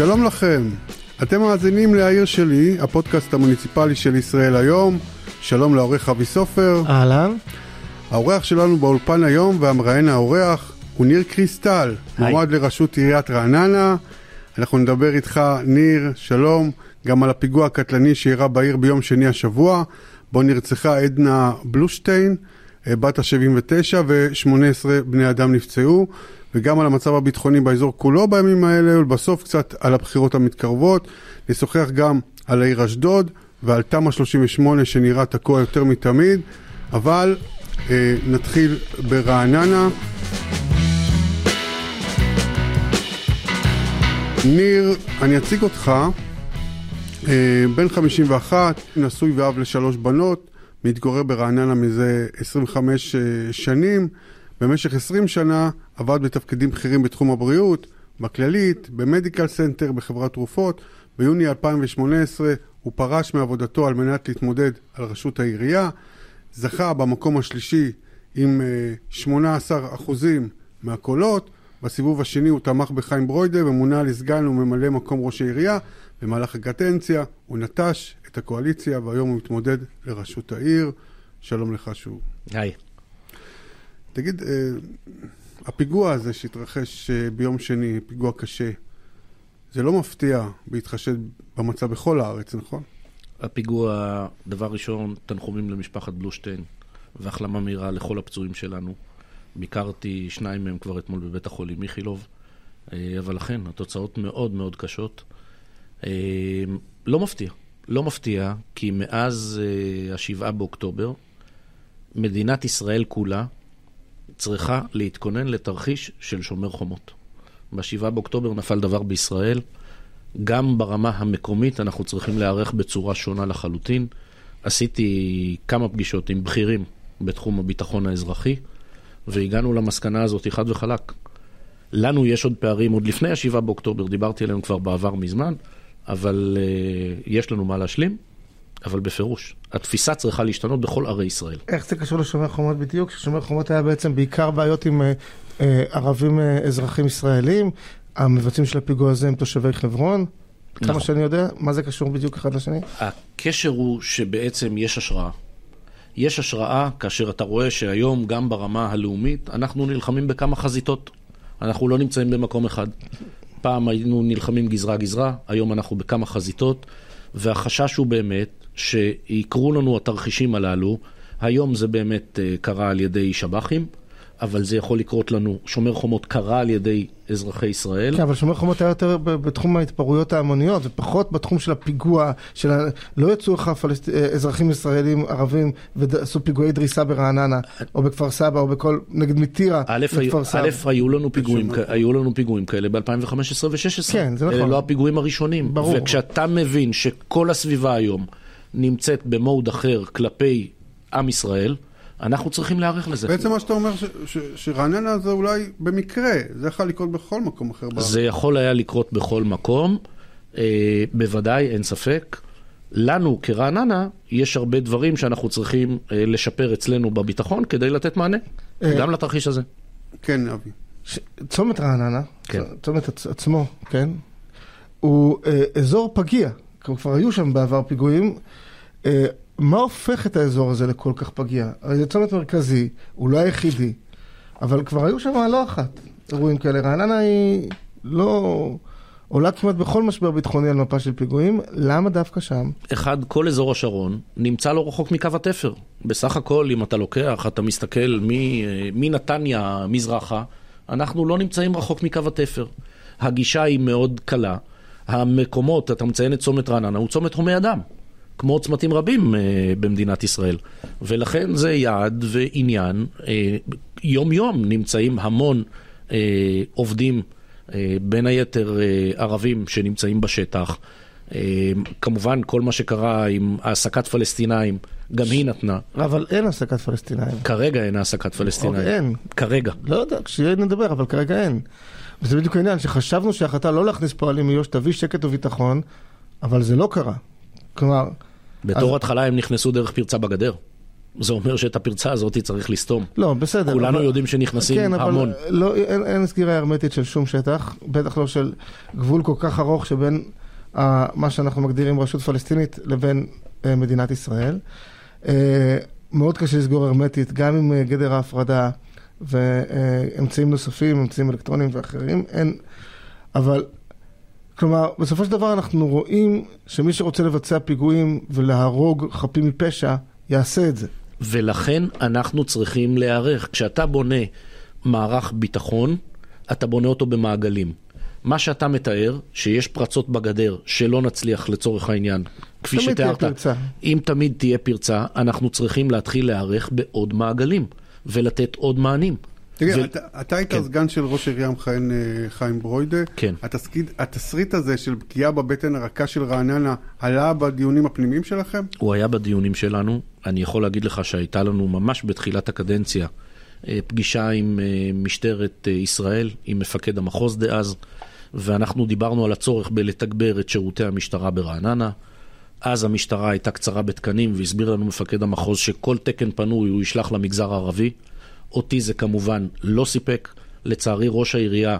שלום לכם, אתם מאזינים לעיר שלי, הפודקאסט המוניציפלי של ישראל היום. שלום לעורך אבי סופר. אהלן. האורח שלנו באולפן היום והמראיין האורח הוא ניר קריסטל, מועמד לראשות עיריית רעננה. אנחנו נדבר איתך, ניר, שלום, גם על הפיגוע הקטלני שאירע בעיר ביום שני השבוע, בו נרצחה עדנה בלושטיין, אה, בת ה-79 ו-18 בני אדם נפצעו, וגם על המצב הביטחוני באזור כולו בימים האלה, ולבסוף קצת על הבחירות המתקרבות. נשוחח גם על העיר אשדוד ועל תמ"א 38 שנראה תקוע יותר מתמיד, אבל אה, נתחיל ברעננה. ניר, אני אציג אותך, אה, בן 51, נשוי ואב לשלוש בנות, מתגורר ברעננה מזה 25 אה, שנים. במשך 20 שנה עבד בתפקידים בכירים בתחום הבריאות, בכללית, ב Medical Center, בחברת תרופות. ביוני 2018 הוא פרש מעבודתו על מנת להתמודד על ראשות העירייה. זכה במקום השלישי עם 18 אה, אחוזים מהקולות. בסיבוב השני הוא תמך בחיים ברוידה ומונה לסגן וממלא מקום ראש העירייה. במהלך הקדנציה הוא נטש את הקואליציה והיום הוא מתמודד לראשות העיר. שלום לך שוב. היי. תגיד, אה, הפיגוע הזה שהתרחש אה, ביום שני, פיגוע קשה, זה לא מפתיע בהתחשב במצב בכל הארץ, נכון? הפיגוע, דבר ראשון, תנחומים למשפחת בלושטיין והחלמה מהירה לכל הפצועים שלנו. ביקרתי שניים מהם כבר אתמול בבית החולים איכילוב, אה, אבל אכן, התוצאות מאוד מאוד קשות. לא מפתיע, לא מפתיע, כי מאז השבעה באוקטובר, מדינת ישראל כולה צריכה להתכונן לתרחיש של שומר חומות. ב-7 באוקטובר נפל דבר בישראל. גם ברמה המקומית אנחנו צריכים להיערך בצורה שונה לחלוטין. עשיתי כמה פגישות עם בכירים בתחום הביטחון האזרחי, והגענו למסקנה הזאת חד וחלק. לנו יש עוד פערים, עוד לפני ה-7 באוקטובר, דיברתי עליהם כבר בעבר מזמן, אבל uh, יש לנו מה להשלים. אבל בפירוש, התפיסה צריכה להשתנות בכל ערי ישראל. איך זה קשור לשומר חומות בדיוק? ששומר חומות היה בעצם בעיקר בעיות עם אה, אה, ערבים אה, אזרחים ישראלים, המבצעים של הפיגוע הזה הם תושבי חברון. נכון. כמה שאני יודע, מה זה קשור בדיוק אחד לשני? הקשר הוא שבעצם יש השראה. יש השראה כאשר אתה רואה שהיום, גם ברמה הלאומית, אנחנו נלחמים בכמה חזיתות. אנחנו לא נמצאים במקום אחד. פעם היינו נלחמים גזרה-גזרה, היום אנחנו בכמה חזיתות, והחשש הוא באמת שיקרו לנו התרחישים הללו. היום זה באמת אה, קרה על ידי שב"חים, אבל זה יכול לקרות לנו, שומר חומות קרה על ידי אזרחי ישראל. כן, אבל שומר חומות היה יותר בתחום ההתפרעויות ההמוניות, ופחות בתחום של הפיגוע, של ה... לא יצאו לך פלסט... אה, אזרחים ישראלים ערבים ועשו פיגועי דריסה ברעננה, או בכפר סבא, או בכל, נגיד מטירה לכפר סבא. א', היו לנו פיגועים, היו לנו פיגועים כאלה ב-2015 ו-2016. כן, זה נכון. אלה לא הפיגועים הראשונים. ברור. וכשאתה מבין שכל הסביבה היום נמצאת במוד אחר כלפי עם ישראל, אנחנו צריכים להיערך לזה. בעצם מה שאתה אומר, שרעננה זה אולי במקרה, זה יכול לקרות בכל מקום אחר בארץ. זה יכול היה לקרות בכל מקום, אה, בוודאי, אין ספק. לנו כרעננה, יש הרבה דברים שאנחנו צריכים אה, לשפר אצלנו בביטחון כדי לתת מענה, אה, גם לתרחיש הזה. כן, אבי. ש... צומת רעננה, כן. צומת עצ... עצמו, כן, הוא אה, אזור פגיע. כבר היו שם בעבר פיגועים. אה, מה הופך את האזור הזה לכל כך פגיע? הרי זה צומת מרכזי, הוא לא היחידי, אבל כבר היו שם לא אחת אירועים כאלה. רעננה היא לא... עולה כמעט בכל משבר ביטחוני על מפה של פיגועים, למה דווקא שם? אחד, כל אזור השרון נמצא לא רחוק מקו התפר. בסך הכל, אם אתה לוקח, אתה מסתכל מנתניה מזרחה, אנחנו לא נמצאים רחוק מקו התפר. הגישה היא מאוד קלה. המקומות, אתה מציין את צומת רעננה, הוא צומת הומי אדם. כמו צמתים רבים אה, במדינת ישראל. ולכן זה יעד ועניין. אה, יום-יום נמצאים המון אה, עובדים, אה, בין היתר אה, ערבים שנמצאים בשטח. אה, כמובן, כל מה שקרה עם העסקת פלסטינאים, גם היא נתנה. אבל אין העסקת פלסטינאים. כרגע אין העסקת פלסטינאים. אוקיי, אין. כרגע. לא יודע, כשיהיה נדבר, אבל כרגע אין. וזה בדיוק העניין, שחשבנו שההחלטה לא להכניס פועלים מיו"ש תביא שקט וביטחון, אבל זה לא קרה. כלומר... בתור אז... התחלה הם נכנסו דרך פרצה בגדר. זה אומר שאת הפרצה הזאת צריך לסתום. לא, בסדר. כולנו אבל... יודעים שנכנסים כן, המון. אבל לא, אין, אין סגירה הרמטית של שום שטח, בטח לא של גבול כל כך ארוך שבין uh, מה שאנחנו מגדירים רשות פלסטינית לבין uh, מדינת ישראל. Uh, מאוד קשה לסגור הרמטית, גם עם uh, גדר ההפרדה ואמצעים נוספים, אמצעים אלקטרוניים ואחרים, אין, אבל כלומר, בסופו של דבר אנחנו רואים שמי שרוצה לבצע פיגועים ולהרוג חפים מפשע, יעשה את זה. ולכן אנחנו צריכים להיערך. כשאתה בונה מערך ביטחון, אתה בונה אותו במעגלים. מה שאתה מתאר, שיש פרצות בגדר שלא נצליח לצורך העניין, כפי תמיד תהיה שתיארת, פרצה. אם תמיד תהיה פרצה, אנחנו צריכים להתחיל להיערך בעוד מעגלים ולתת עוד מענים. תגיד, ו- אתה, אתה היית כן. סגן של ראש עירייה מכהן אה, חיים ברוידה. כן. התסקיד, התסריט הזה של פגיעה בבטן הרכה של רעננה עלה בדיונים הפנימיים שלכם? הוא היה בדיונים שלנו. אני יכול להגיד לך שהייתה לנו ממש בתחילת הקדנציה אה, פגישה עם אה, משטרת ישראל, עם מפקד המחוז דאז, ואנחנו דיברנו על הצורך בלתגבר את שירותי המשטרה ברעננה. אז המשטרה הייתה קצרה בתקנים והסביר לנו מפקד המחוז שכל תקן פנוי הוא ישלח למגזר הערבי. אותי זה כמובן לא סיפק. לצערי ראש העירייה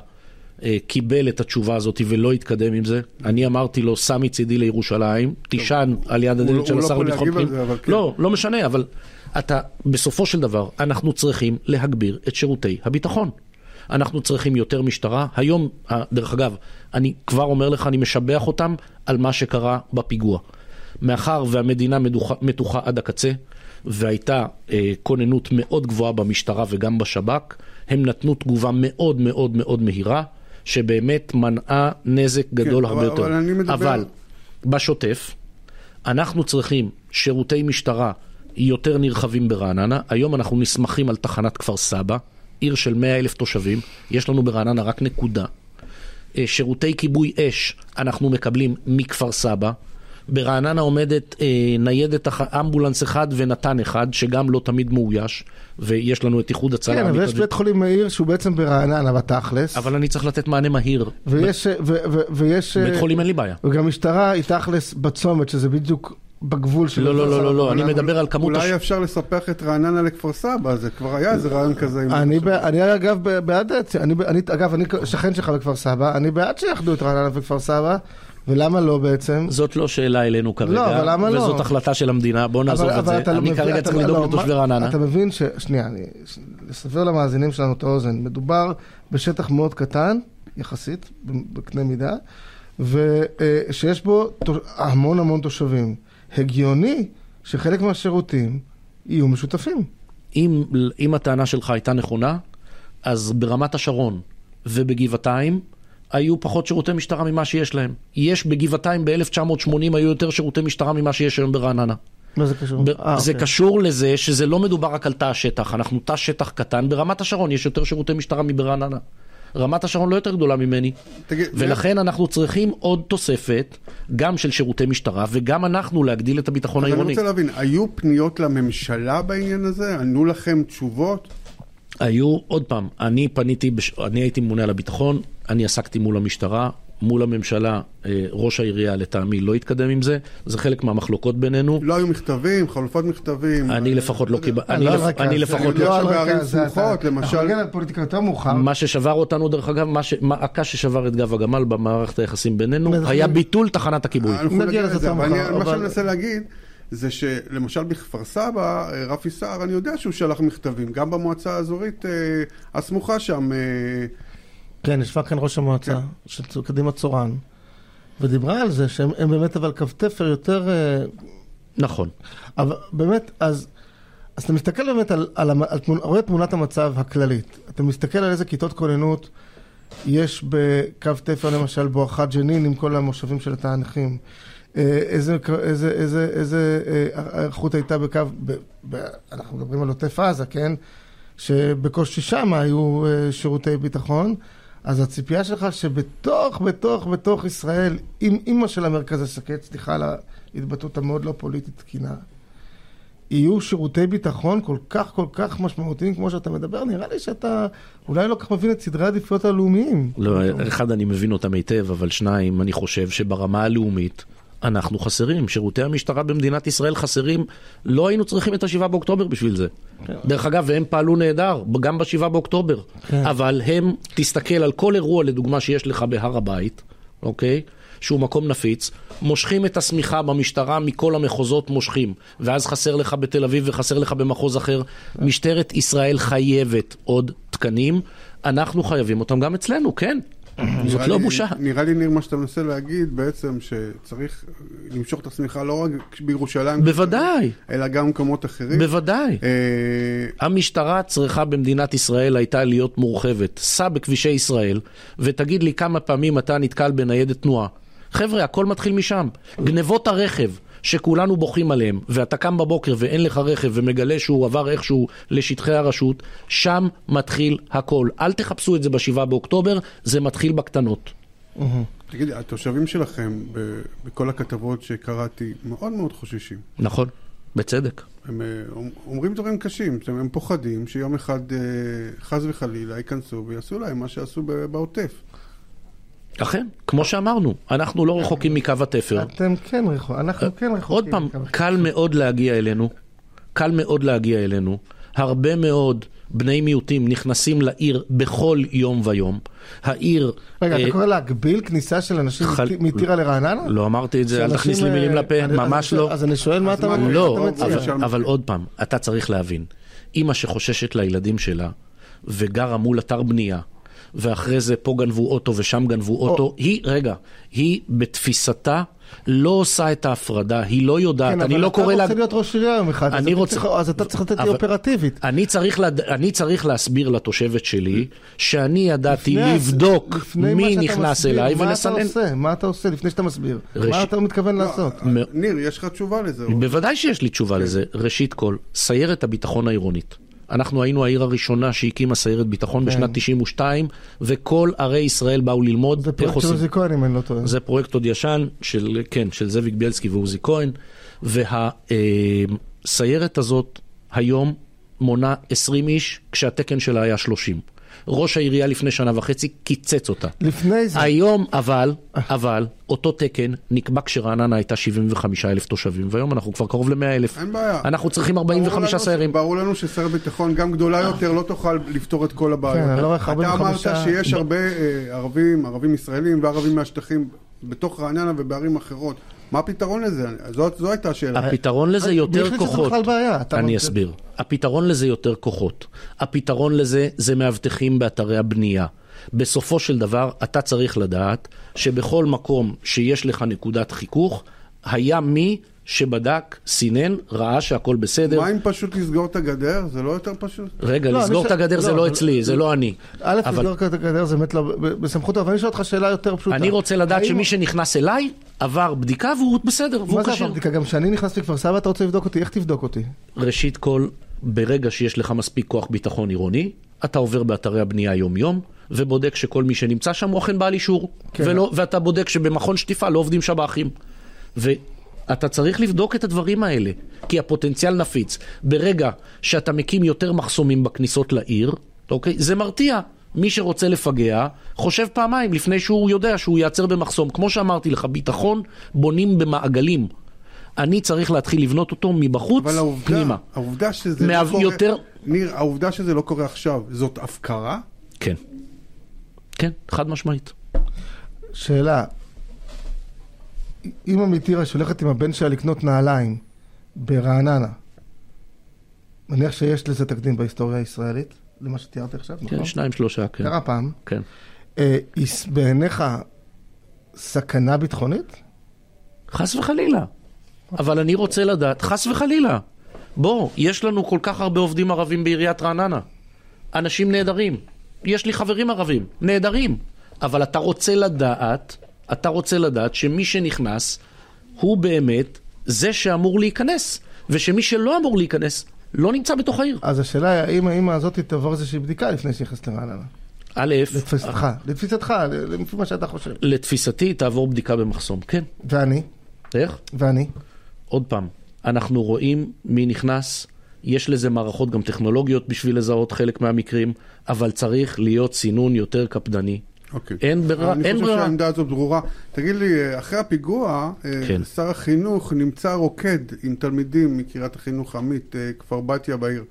אה, קיבל את התשובה הזאת ולא התקדם עם זה. אני אמרתי לו, סע מצידי לירושלים, תישן על יד לא- הדלת של לא השר לביטחון פנים. כן. לא, לא משנה, אבל אתה, בסופו של דבר, אנחנו צריכים להגביר את שירותי הביטחון. אנחנו צריכים יותר משטרה. היום, אה, דרך אגב, אני כבר אומר לך, אני משבח אותם על מה שקרה בפיגוע. מאחר והמדינה מדוחה, מתוחה עד הקצה, והייתה אה, כוננות מאוד גבוהה במשטרה וגם בשב"כ, הם נתנו תגובה מאוד מאוד מאוד מהירה, שבאמת מנעה נזק גדול אבל- הרבה יותר. אבל אני מדבר- אבל בשוטף, אנחנו צריכים שירותי משטרה יותר נרחבים ברעננה. היום אנחנו נסמכים על תחנת כפר סבא, עיר של 100 אלף תושבים, יש לנו ברעננה רק נקודה. אה, שירותי כיבוי אש אנחנו מקבלים מכפר סבא. ברעננה עומדת אה, ניידת אח- אמבולנס אחד ונתן אחד, שגם לא תמיד מאויש, ויש לנו את איחוד הצלה. כן, אבל יש. בית חולים מאיר שהוא בעצם ברעננה בתכלס, אבל אני צריך לתת מענה מהיר. ויש, ו- ו- ויש, בית חולים אין לי בעיה. וגם משטרה היא תכלס בצומת, שזה בדיוק בגבול של... לא, לא, לא, לא, לא, אני מדבר על כמות... אולי אפשר לספח את רעננה לכפר סבא, זה כבר היה איזה רעיון כזה. אני, ב- אני אגב ב- בעד, אני, ב- אני, אגב, אני שכן שלך בכפר סבא, אני בעד שיאחדו את רעננה וכפר סבא, ולמה לא בעצם? זאת לא שאלה אלינו כרגע, לא, אבל למה לא? וזאת החלטה של המדינה, בואו נעזוב את זה. אתה לא אני מבין- כרגע אתה- צריך לדאוג לא, לתושבי רעננה. אתה מבין ש... שנייה, אני... לסבר למאזינים שלנו את האוזן, מדובר בשטח מאוד קטן, יחסית, בקנה מידה, ושיש בו תו- המון המון תושבים. הגיוני שחלק מהשירותים יהיו משותפים. אם, אם הטענה שלך הייתה נכונה, אז ברמת השרון ובגבעתיים היו פחות שירותי משטרה ממה שיש להם. יש בגבעתיים ב-1980 היו יותר שירותי משטרה ממה שיש היום ברעננה. מה זה קשור? ב- אה, זה אוקיי. קשור לזה שזה לא מדובר רק על תא השטח, אנחנו תא שטח קטן, ברמת השרון יש יותר שירותי משטרה מברעננה. רמת השרון לא יותר גדולה ממני, תגיד, ולכן אנחנו צריכים עוד תוספת, גם של שירותי משטרה, וגם אנחנו להגדיל את הביטחון אז אני העירוני. רוצה להבין, היו פניות לממשלה בעניין הזה? ענו לכם תשובות? היו, עוד פעם, אני פניתי, בש... אני הייתי ממונה על הביטחון, אני עסקתי מול המשטרה, מול הממשלה, אה, ראש העירייה לטעמי לא התקדם עם זה, זה חלק מהמחלוקות בינינו. לא היו מכתבים, חלופות מכתבים? אני לפחות לא. קיבלתי, אני, לא לפ... על רקע אני לפחות יודע לא... לא על שבערים סמוכות, למשל- אנחנו נגיע לפוליטיקה יותר מאוחר. מה ששבר אותנו, דרך אגב, מה ש... מה... הקש ששבר את גב הגמל במערכת היחסים בינינו, היה ביטול תחנת הכיבוי. אנחנו נגיע לזה יותר מאוחר, מה שאני מנסה להגיד זה שלמשל בכפר סבא, אה, רפי סער, אני יודע שהוא שלח מכתבים, גם במועצה האזורית אה, הסמוכה שם, אה, כן, ישבה כאן ראש המועצה כן. של קדימה צורן, ודיברה על זה שהם הם באמת אבל קו תפר יותר... אה, נכון. אבל באמת, אז, אז אתה מסתכל באמת על, על, המ- על תמונ, רואה תמונת המצב הכללית. אתה מסתכל על איזה כיתות כוננות יש בקו תפר למשל בואכה ג'נין עם כל המושבים של התענכים. אה, איזה, איזה, איזה, איזה היערכות הייתה בקו, ב, ב, אנחנו מדברים על עוטף עזה, כן? שבקושי שם היו אה, שירותי ביטחון. אז הציפייה שלך שבתוך, בתוך, בתוך ישראל, עם אימא של המרכז השקט, סליחה על ההתבטאות המאוד לא פוליטית תקינה, יהיו שירותי ביטחון כל כך כל כך משמעותיים כמו שאתה מדבר, נראה לי שאתה אולי לא כך מבין את סדרי העדיפויות הלאומיים. לא, אחד, אני מבין אותם היטב, אבל שניים, אני חושב שברמה הלאומית, אנחנו חסרים, שירותי המשטרה במדינת ישראל חסרים, לא היינו צריכים את השבעה באוקטובר בשביל זה. כן. דרך אגב, והם פעלו נהדר, גם בשבעה באוקטובר. כן. אבל הם, תסתכל על כל אירוע, לדוגמה, שיש לך בהר הבית, אוקיי? שהוא מקום נפיץ, מושכים את השמיכה במשטרה מכל המחוזות מושכים, ואז חסר לך בתל אביב וחסר לך במחוז אחר. משטרת ישראל חייבת עוד תקנים, אנחנו חייבים אותם גם אצלנו, כן. זאת לא בושה. נראה לי, ניר, מה שאתה מנסה להגיד בעצם, שצריך למשוך את השמיכה לא רק בירושלים, בוודאי, אלא גם במקומות אחרים. בוודאי. אה, המשטרה צריכה במדינת ישראל הייתה להיות מורחבת. סע בכבישי ישראל, ותגיד לי כמה פעמים אתה נתקל בניידת תנועה. חבר'ה, הכל מתחיל משם. גנבות הרכב. שכולנו בוכים עליהם, ואתה קם בבוקר ואין לך רכב ומגלה שהוא עבר איכשהו לשטחי הרשות, שם מתחיל הכל. אל תחפשו את זה בשבעה באוקטובר, זה מתחיל בקטנות. תגידי, התושבים שלכם, בכל הכתבות שקראתי, מאוד מאוד חוששים. נכון, בצדק. הם אה, אומרים דברים קשים, הם פוחדים שיום אחד, אה, חס וחלילה, ייכנסו ויעשו להם מה שעשו בעוטף. אכן, כמו שאמרנו, אנחנו לא רחוקים מקו התפר. אתם כן רחוקים, אנחנו כן רחוקים. עוד פעם, קל מאוד להגיע אלינו, קל מאוד להגיע אלינו. הרבה מאוד בני מיעוטים נכנסים לעיר בכל יום ויום. העיר... רגע, אתה אה, קורא להגביל כניסה של אנשים מטירה לרעננה? לא אמרתי את זה, אל תכניס לי מילים אה, לפה, ממש לא. אז אני שואל מה אתה מציע. לא, אבל עוד פעם, אתה צריך להבין, אימא שחוששת לילדים שלה וגרה מול אתר בנייה, ואחרי זה פה גנבו אוטו ושם גנבו אוטו. או. היא, רגע, היא בתפיסתה לא עושה את ההפרדה, היא לא יודעת, כן, אני לא קורא לה... כן, אבל אתה רוצה להיות ראש עירייה יום אחד, אז, רוצה... צריך, אז אתה צריך לתת לי אופרטיבית. אני צריך, לד... אני צריך להסביר לתושבת שלי שאני ידעתי לפני לבדוק לפני מי נכנס מסביר, אליי ולסנן... מה אתה עושה? מה אתה עושה לפני שאתה מסביר? רש... מה אתה מתכוון לא, לעשות? ניר, יש לך תשובה לזה. בוודאי שיש לי תשובה כן. לזה. ראשית כל, סיירת הביטחון העירונית. אנחנו היינו העיר הראשונה שהקימה סיירת ביטחון כן. בשנת 92, וכל ערי ישראל באו ללמוד איך עושים. זה פרויקט עוזי כהן, אם אני לא טועה. זה פרויקט עוד ישן, של, כן, של זאביק ביאלסקי ועוזי כהן, והסיירת הזאת היום מונה 20 איש, כשהתקן שלה היה 30. ראש העירייה לפני שנה וחצי קיצץ אותה. לפני זה. היום, אבל, אבל, אותו תקן נקבע כשרעננה הייתה 75 אלף תושבים, והיום אנחנו כבר קרוב ל-100 אלף. אין בעיה. אנחנו צריכים 45 סיירים. ברור לנו שסיירת ביטחון, גם גדולה יותר, לא תוכל לפתור את כל הבעיות. כן, לא אתה אמרת שיש הרבה אה, ערבים, ערבים ישראלים וערבים מהשטחים בתוך רעננה ובערים אחרות. מה הפתרון לזה? זאת, זו הייתה השאלה. הפתרון לזה יותר כוחות. אני אסביר. הפתרון לזה יותר כוחות. הפתרון לזה זה מאבטחים באתרי הבנייה. בסופו של דבר, אתה צריך לדעת שבכל מקום שיש לך נקודת חיכוך, היה מי שבדק, סינן, ראה שהכל בסדר. מה אם פשוט לסגור את הגדר? זה לא יותר פשוט? רגע, לא, לסגור ש... את הגדר לא, זה לא אצלי, זה לא אני. א', אבל... לסגור את הגדר זה באמת לא בסמכותו, אבל אני שואל אותך שאלה יותר פשוטה. אני רוצה לדעת שמי שנכנס אליי עבר בדיקה והוא בסדר, והוא קשה. מה זה עבר בדיקה? גם כשאני נכנס לכפר סבא אתה רוצה לבדוק אותי, איך תבדוק אותי? ראשית כל, ברגע שיש לך מספיק כוח ביטחון עירוני, אתה עובר באתרי הבנייה יום-יום, ובודק שכל מי שנמצא שם הוא אכן בעל אישור. כן. ולא, ואתה בודק שבמכון שטיפה לא עובדים שב"חים. אתה צריך לבדוק את הדברים האלה, כי הפוטנציאל נפיץ. ברגע שאתה מקים יותר מחסומים בכניסות לעיר, אוקיי? זה מרתיע. מי שרוצה לפגע, חושב פעמיים לפני שהוא יודע שהוא ייעצר במחסום. כמו שאמרתי לך, ביטחון בונים במעגלים. אני צריך להתחיל לבנות אותו מבחוץ אבל העובדה, פנימה. העובדה שזה לא קורה, יותר... ניר, העובדה שזה לא קורה עכשיו, זאת הפקרה? כן. כן, חד משמעית. שאלה, אימא מטירה שהולכת עם הבן שלה לקנות נעליים ברעננה, מניח שיש לזה תקדים בהיסטוריה הישראלית, למה שתיארתי עכשיו, כן, נכון? כן, שניים, שלושה, כן. קרה פעם. כן. אה, בעיניך סכנה ביטחונית? חס וחלילה. אבל אני רוצה לדעת, חס וחלילה. בוא, יש לנו כל כך הרבה עובדים ערבים בעיריית רעננה. אנשים נהדרים. יש לי חברים ערבים, נהדרים. אבל אתה רוצה לדעת אתה רוצה לדעת שמי שנכנס הוא באמת זה שאמור להיכנס, ושמי שלא אמור להיכנס לא נמצא בתוך העיר. אז השאלה היא האם האמא הזאת תעבור איזושהי בדיקה לפני שהיא נכנסת לרעננה? א', לתפיסתך, לתפיסתך, לפי מה שאתה חושב. לתפיסתי תעבור בדיקה במחסום, כן. ואני? איך? ואני? עוד פעם, אנחנו רואים מי נכנס, יש לזה מערכות גם טכנולוגיות בשביל לזהות חלק מהמקרים, אבל צריך להיות סינון יותר קפדני. אוקיי. אין ברירה, אין אני חושב ברירה. שהעמדה הזאת ברורה. תגיד לי, אחרי הפיגוע, אה, כן. שר החינוך נמצא רוקד עם תלמידים מקריית החינוך עמית, אה, כפר בתיה בעיר.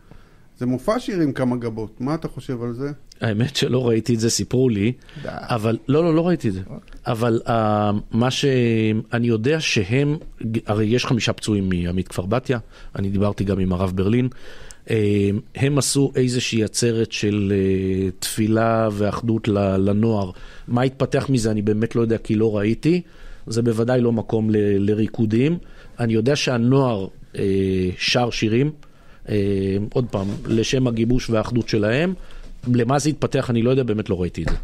זה מופע שהרים כמה גבות, מה אתה חושב על זה? האמת שלא ראיתי את זה, סיפרו לי. אבל, לא, לא, לא ראיתי את זה. אבל uh, מה שאני יודע שהם, הרי יש חמישה פצועים מעמית כפר בתיה, אני דיברתי גם עם הרב ברלין, הם עשו איזושהי עצרת של uh, תפילה ואחדות לנוער. מה התפתח מזה אני באמת לא יודע כי לא ראיתי, זה בוודאי לא מקום ל- לריקודים. אני יודע שהנוער uh, שר שירים. אה, עוד פעם, לשם הגיבוש והאחדות שלהם. למה זה התפתח, אני לא יודע, באמת לא ראיתי את זה.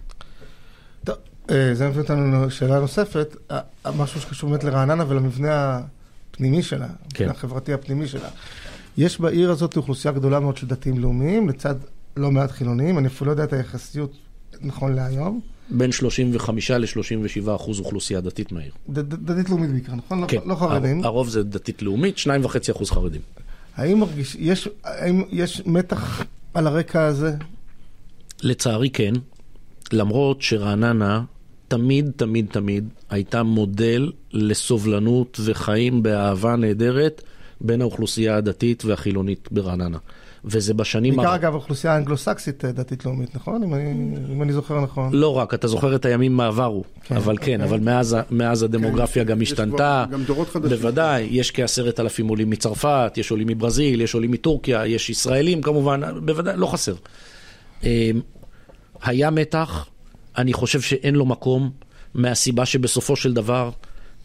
טוב, אה, זה מביא אותנו לשאלה נוספת, אה, משהו שקשור באמת לרעננה ולמבנה הפנימי שלה, כן. המבנה החברתי הפנימי שלה. יש בעיר הזאת אוכלוסייה גדולה מאוד של דתיים לאומיים, לצד לא מעט חילוניים, אני אפילו לא יודע את היחסיות נכון להיום. בין 35 ל-37 אחוז אוכלוסייה דתית מהעיר. דתית לאומית בעיקר, נכון? לא- כן, לא חרדים. הר- הרוב זה דתית לאומית, 2.5 אחוז חרדים. האם מרגיש, יש, האם יש מתח על הרקע הזה? לצערי כן, למרות שרעננה תמיד, תמיד, תמיד הייתה מודל לסובלנות וחיים באהבה נהדרת בין האוכלוסייה הדתית והחילונית ברעננה. וזה בשנים... בעיקר הר- אגב האוכלוסייה האנגלו-סקסית אה, דתית לאומית, נכון? אם אני, אם אני זוכר נכון. לא רק, אתה זוכר את הימים מעברו, כן, אבל כן, אוקיי. אבל מאז, מאז הדמוגרפיה גם יש השתנתה. גם דורות חדשים. בוודאי, יש כעשרת אלפים עולים מצרפת, יש עולים מברזיל, יש עולים מטורקיה, יש ישראלים כמובן, בוודאי, לא חסר. אה, היה מתח, אני חושב שאין לו מקום, מהסיבה שבסופו של דבר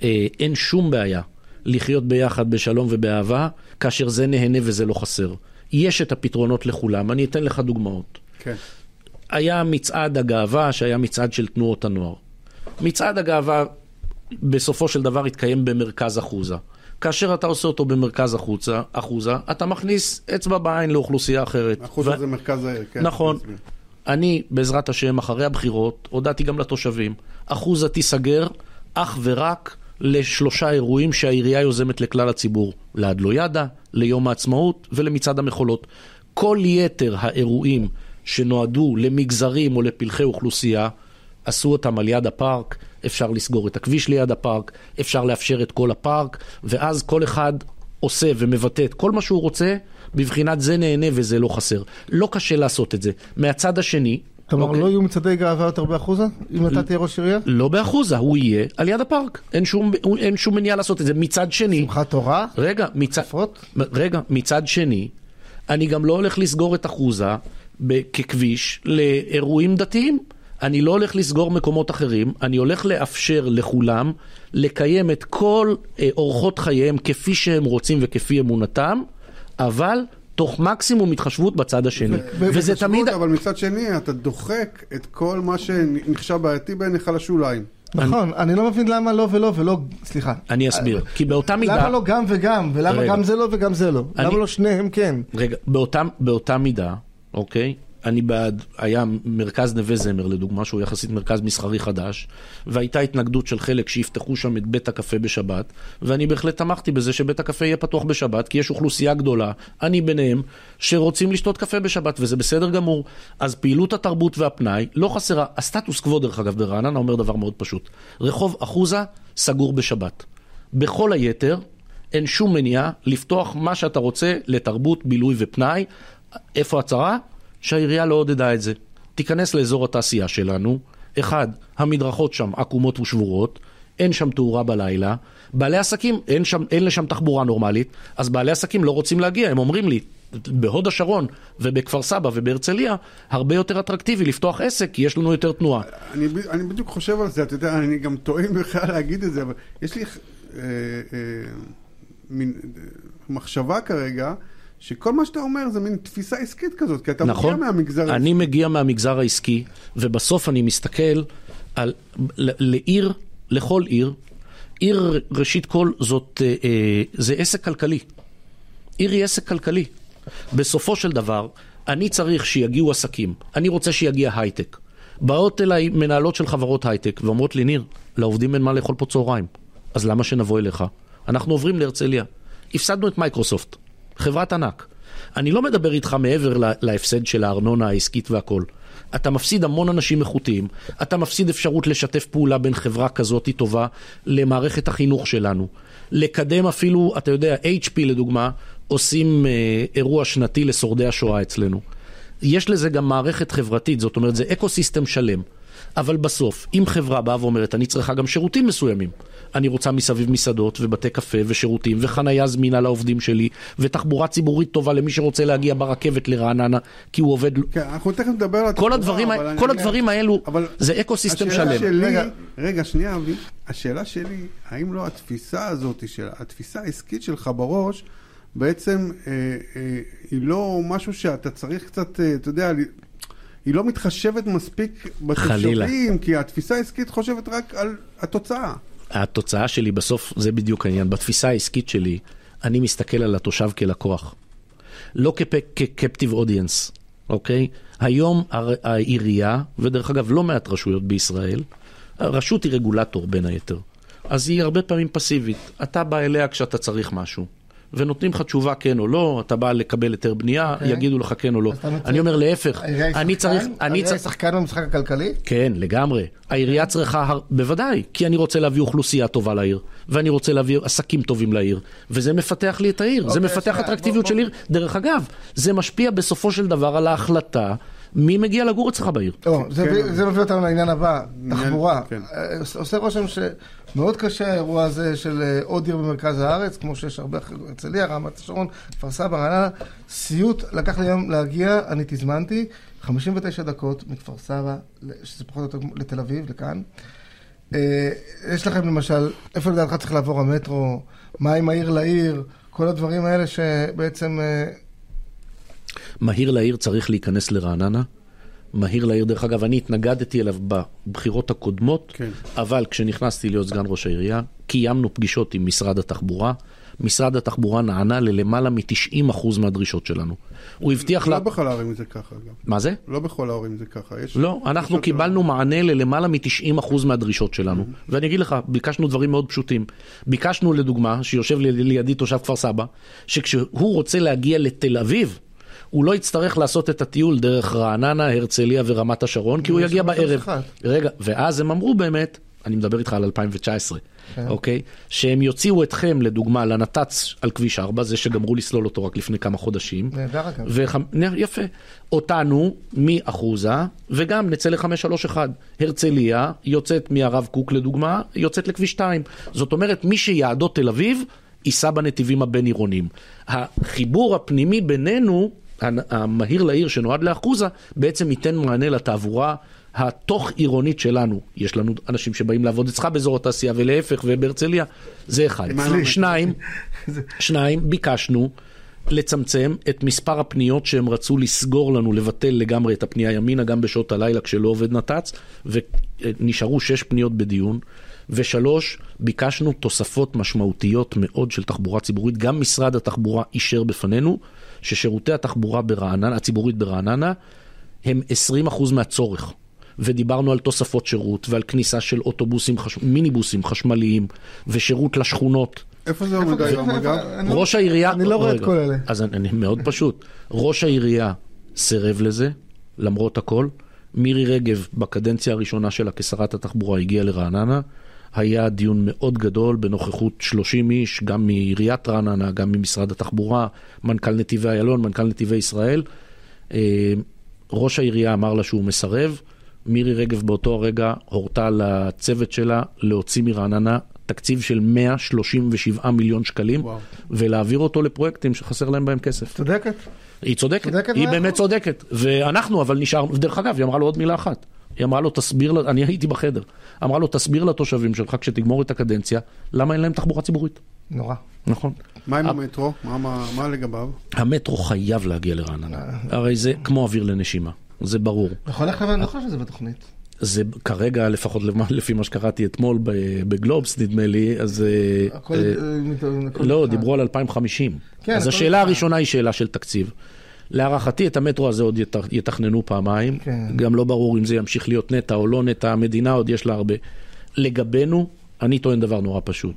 אה, אין שום בעיה לחיות ביחד בשלום ובאהבה, כאשר זה נהנה וזה לא חסר. יש את הפתרונות לכולם, אני אתן לך דוגמאות. כן. היה מצעד הגאווה, שהיה מצעד של תנועות הנוער. מצעד הגאווה בסופו של דבר התקיים במרכז אחוזה. כאשר אתה עושה אותו במרכז אחוזה, אחוזה אתה מכניס אצבע בעין לאוכלוסייה אחרת. אחוז ו- הזה מרכז העיר, כן. נכון. אני, בעזרת השם, אחרי הבחירות, הודעתי גם לתושבים, אחוזה תיסגר אך ורק לשלושה אירועים שהעירייה יוזמת לכלל הציבור, לאדלוידה, ליום העצמאות ולמצעד המחולות. כל יתר האירועים שנועדו למגזרים או לפלחי אוכלוסייה, עשו אותם על יד הפארק, אפשר לסגור את הכביש ליד הפארק, אפשר לאפשר את כל הפארק, ואז כל אחד עושה ומבטא את כל מה שהוא רוצה, בבחינת זה נהנה וזה לא חסר. לא קשה לעשות את זה. מהצד השני, כלומר, אוקיי, לא יהיו מצעדי גאווה יותר באחוזה? אם אתה תהיה ראש עירייה? לא באחוזה, הוא יהיה על יד הפארק. אין שום, אין שום מניעה לעשות את זה. מצד שני, שמחת תורה? רגע, מצד? רגע, מצד שני, אני גם לא הולך לסגור את אחוזה ככביש לאירועים דתיים. אני לא הולך לסגור מקומות אחרים, אני הולך לאפשר לכולם לקיים את כל אה, אורחות חייהם כפי שהם רוצים וכפי אמונתם, אבל תוך מקסימום התחשבות בצד השני. וזה תמיד... אבל מצד שני, אתה דוחק את כל מה שנחשב בעייתי בעיניך לשוליים. נכון, אני לא מבין למה לא ולא ולא, סליחה. אני אסביר, כי באותה מידה... למה לא גם וגם, ולמה. גם זה לא וגם זה לא? למה לא שניהם כן? רגע, באותה מידה, אוקיי? אני בעד, היה מרכז נווה זמר לדוגמה, שהוא יחסית מרכז מסחרי חדש, והייתה התנגדות של חלק שיפתחו שם את בית הקפה בשבת, ואני בהחלט תמכתי בזה שבית הקפה יהיה פתוח בשבת, כי יש אוכלוסייה גדולה, אני ביניהם, שרוצים לשתות קפה בשבת, וזה בסדר גמור. אז פעילות התרבות והפנאי לא חסרה. הסטטוס קוו, דרך אגב, ברעננה אומר דבר מאוד פשוט. רחוב אחוזה סגור בשבת. בכל היתר, אין שום מניעה לפתוח מה שאתה רוצה לתרבות, בילוי ופנאי. איפה הצרה? שהעירייה לא עודדה את זה. תיכנס לאזור התעשייה שלנו, אחד, המדרכות שם עקומות ושבורות, אין שם תאורה בלילה, בעלי עסקים, אין, שם, אין לשם תחבורה נורמלית, אז בעלי עסקים לא רוצים להגיע, הם אומרים לי, בהוד השרון ובכפר סבא ובהרצליה, הרבה יותר אטרקטיבי לפתוח עסק, כי יש לנו יותר תנועה. אני, אני בדיוק חושב על זה, אתה יודע, אני גם טועה בכלל להגיד את זה, אבל יש לי אה, אה, מין אה, מחשבה כרגע, שכל מה שאתה אומר זה מין תפיסה עסקית כזאת, כי אתה נכון. מגיע מהמגזר אני מגיע מהמגזר העסקי, ובסוף אני מסתכל על, לעיר, לכל עיר, עיר ראשית כל זאת, אה, אה, זה עסק כלכלי. עיר היא עסק כלכלי. בסופו של דבר, אני צריך שיגיעו עסקים, אני רוצה שיגיע הייטק. באות אליי מנהלות של חברות הייטק ואומרות לי, ניר, לעובדים אין מה לאכול פה צהריים, אז למה שנבוא אליך? אנחנו עוברים להרצליה. הפסדנו את מייקרוסופט, חברת ענק. אני לא מדבר איתך מעבר לה- להפסד של הארנונה העסקית והכל. אתה מפסיד המון אנשים איכותיים, אתה מפסיד אפשרות לשתף פעולה בין חברה כזאת טובה למערכת החינוך שלנו. לקדם אפילו, אתה יודע, HP לדוגמה, עושים אה, אירוע שנתי לשורדי השואה אצלנו. יש לזה גם מערכת חברתית, זאת אומרת, זה אקו סיסטם שלם. אבל בסוף, אם חברה באה ואומרת, אני צריכה גם שירותים מסוימים. אני רוצה מסביב מסעדות ובתי קפה ושירותים וחנייה זמינה לעובדים שלי ותחבורה ציבורית טובה למי שרוצה להגיע ברכבת לרעננה כי הוא עובד... כן, אנחנו תכף נדבר על כל הדברים, כל הדברים האלו אבל זה אקו סיסטם שלם. שלי, רגע, רגע, שנייה, אבי. השאלה שלי, האם לא התפיסה הזאת, של, התפיסה העסקית שלך בראש, בעצם אה, אה, היא לא משהו שאתה צריך קצת, אה, אתה יודע, היא לא מתחשבת מספיק בתושבים, כי התפיסה העסקית חושבת רק על התוצאה. התוצאה שלי בסוף, זה בדיוק העניין. בתפיסה העסקית שלי, אני מסתכל על התושב כלקוח. לא כקפטיב אודיאנס, אוקיי? היום העירייה, ודרך אגב לא מעט רשויות בישראל, הרשות היא רגולטור בין היתר. אז היא הרבה פעמים פסיבית. אתה בא אליה כשאתה צריך משהו. ונותנים לך תשובה כן או לא, אתה בא לקבל היתר בנייה, okay. אוקיי. יגידו לך כן או לא. אני אומר להפך, אני צריך... העירייה היא שחקן במשחק הכלכלי? כן, לגמרי. העירייה צריכה, בוודאי, כי אני רוצה להביא אוכלוסייה טובה לעיר, ואני רוצה להביא עסקים טובים לעיר, וזה מפתח לי את העיר, זה אוקיי, מפתח אטרקטיביות של עיר. דרך אגב, זה משפיע בסופו של דבר על ההחלטה. מי מגיע לגור אצלך בעיר? כן. זה מביא אותנו לעניין הבא, תחבורה. כן. אה, עושה רושם שמאוד קשה האירוע הזה של אה, עוד עיר במרכז הארץ, כמו שיש הרבה אחרים, הרצליה, רמת השרון, כפר סבא, רעננה. סיוט לקח לי היום להגיע, אני תזמנתי, 59 דקות מכפר סבא, שזה פחות או יותר לתל אביב, לכאן. אה, יש לכם למשל, איפה לדעתך צריך לעבור המטרו, מה עם העיר לעיר, כל הדברים האלה שבעצם... מהיר לעיר צריך להיכנס לרעננה. מהיר לעיר, דרך אגב, אני התנגדתי אליו בבחירות הקודמות, כן. אבל כשנכנסתי להיות סגן ראש העירייה, קיימנו פגישות עם משרד התחבורה. משרד התחבורה נענה ללמעלה מ-90% מהדרישות שלנו. הוא הבטיח לא לה... בכל הערים זה ככה, אגב. מה זה? לא בכל הערים זה ככה. יש... לא, אנחנו קיבלנו מענה ללמעלה מ-90% מהדרישות שלנו. Mm-hmm. ואני אגיד לך, ביקשנו דברים מאוד פשוטים. ביקשנו לדוגמה, שיושב לידי תושב כפר סבא, שכשהוא רוצה להגיע לתל אביב, הוא לא יצטרך לעשות את הטיול דרך רעננה, הרצליה ורמת השרון, כי הוא יגיע בערב. רגע, ואז הם אמרו באמת, אני מדבר איתך על 2019, כן. אוקיי? שהם יוציאו אתכם, לדוגמה, לנת"צ על כביש 4, זה שגמרו לסלול אותו רק לפני כמה חודשים. נהדר אגב. וח... יפה. אותנו מאחוזה, וגם נצא ל-531. הרצליה יוצאת מהרב קוק, לדוגמה, יוצאת לכביש 2. זאת אומרת, מי שיעדו תל אביב, ייסע בנתיבים הבין-עירוניים. החיבור הפנימי בינינו המהיר לעיר שנועד לאחוזה, בעצם ייתן מענה לתעבורה התוך עירונית שלנו. יש לנו אנשים שבאים לעבוד אצלך באזור התעשייה ולהפך ובהרצליה, זה אחד. שניים, שניים, ביקשנו לצמצם את מספר הפניות שהם רצו לסגור לנו, לבטל לגמרי את הפנייה ימינה, גם בשעות הלילה כשלא עובד נת"צ, ונשארו שש פניות בדיון. ושלוש, ביקשנו תוספות משמעותיות מאוד של תחבורה ציבורית. גם משרד התחבורה אישר בפנינו ששירותי התחבורה ברעננה, הציבורית ברעננה הם 20% מהצורך. ודיברנו על תוספות שירות ועל כניסה של אוטובוסים, חש... מיניבוסים חשמליים ושירות לשכונות. איפה זה עומד היום אגב? ראש העירייה... אני לא רואה את כל אלה. אז אני, אני מאוד פשוט. ראש העירייה סירב לזה, למרות הכל. מירי רגב, בקדנציה הראשונה שלה כשרת התחבורה, הגיעה לרעננה. היה דיון מאוד גדול בנוכחות 30 איש, גם מעיריית רעננה, גם ממשרד התחבורה, מנכ"ל נתיבי איילון, מנכ"ל נתיבי ישראל. אה, ראש העירייה אמר לה שהוא מסרב. מירי רגב באותו הרגע הורתה לצוות שלה להוציא מרעננה תקציב של 137 מיליון שקלים, וואו. ולהעביר אותו לפרויקטים שחסר להם בהם כסף. צודקת. היא צודקת, צודקת היא באמת צודקת. ואנחנו, אבל נשאר, דרך אגב, היא אמרה לו עוד מילה אחת. היא אמרה לו, תסביר, אני הייתי בחדר, אמרה לו, תסביר לתושבים שלך כשתגמור את הקדנציה, למה אין להם תחבורה ציבורית. נורא. נכון. מה עם המטרו? מה, מה, מה לגביו? המטרו חייב להגיע לרעננה. הרי זה כמו אוויר לנשימה, זה ברור. יכול לך להבין, אני לא חושב שזה בתוכנית. זה כרגע, לפחות לפי מה שקראתי אתמול בגלובס, נדמה לי, אז... אה, הכל... אה, לא, דיברו על 2050. כן, אז השאלה הראשונה היא שאלה של תקציב. להערכתי את המטרו הזה עוד יתכננו פעמיים, כן. גם לא ברור אם זה ימשיך להיות נטע או לא נטע, המדינה עוד יש לה הרבה. לגבינו, אני טוען דבר נורא פשוט.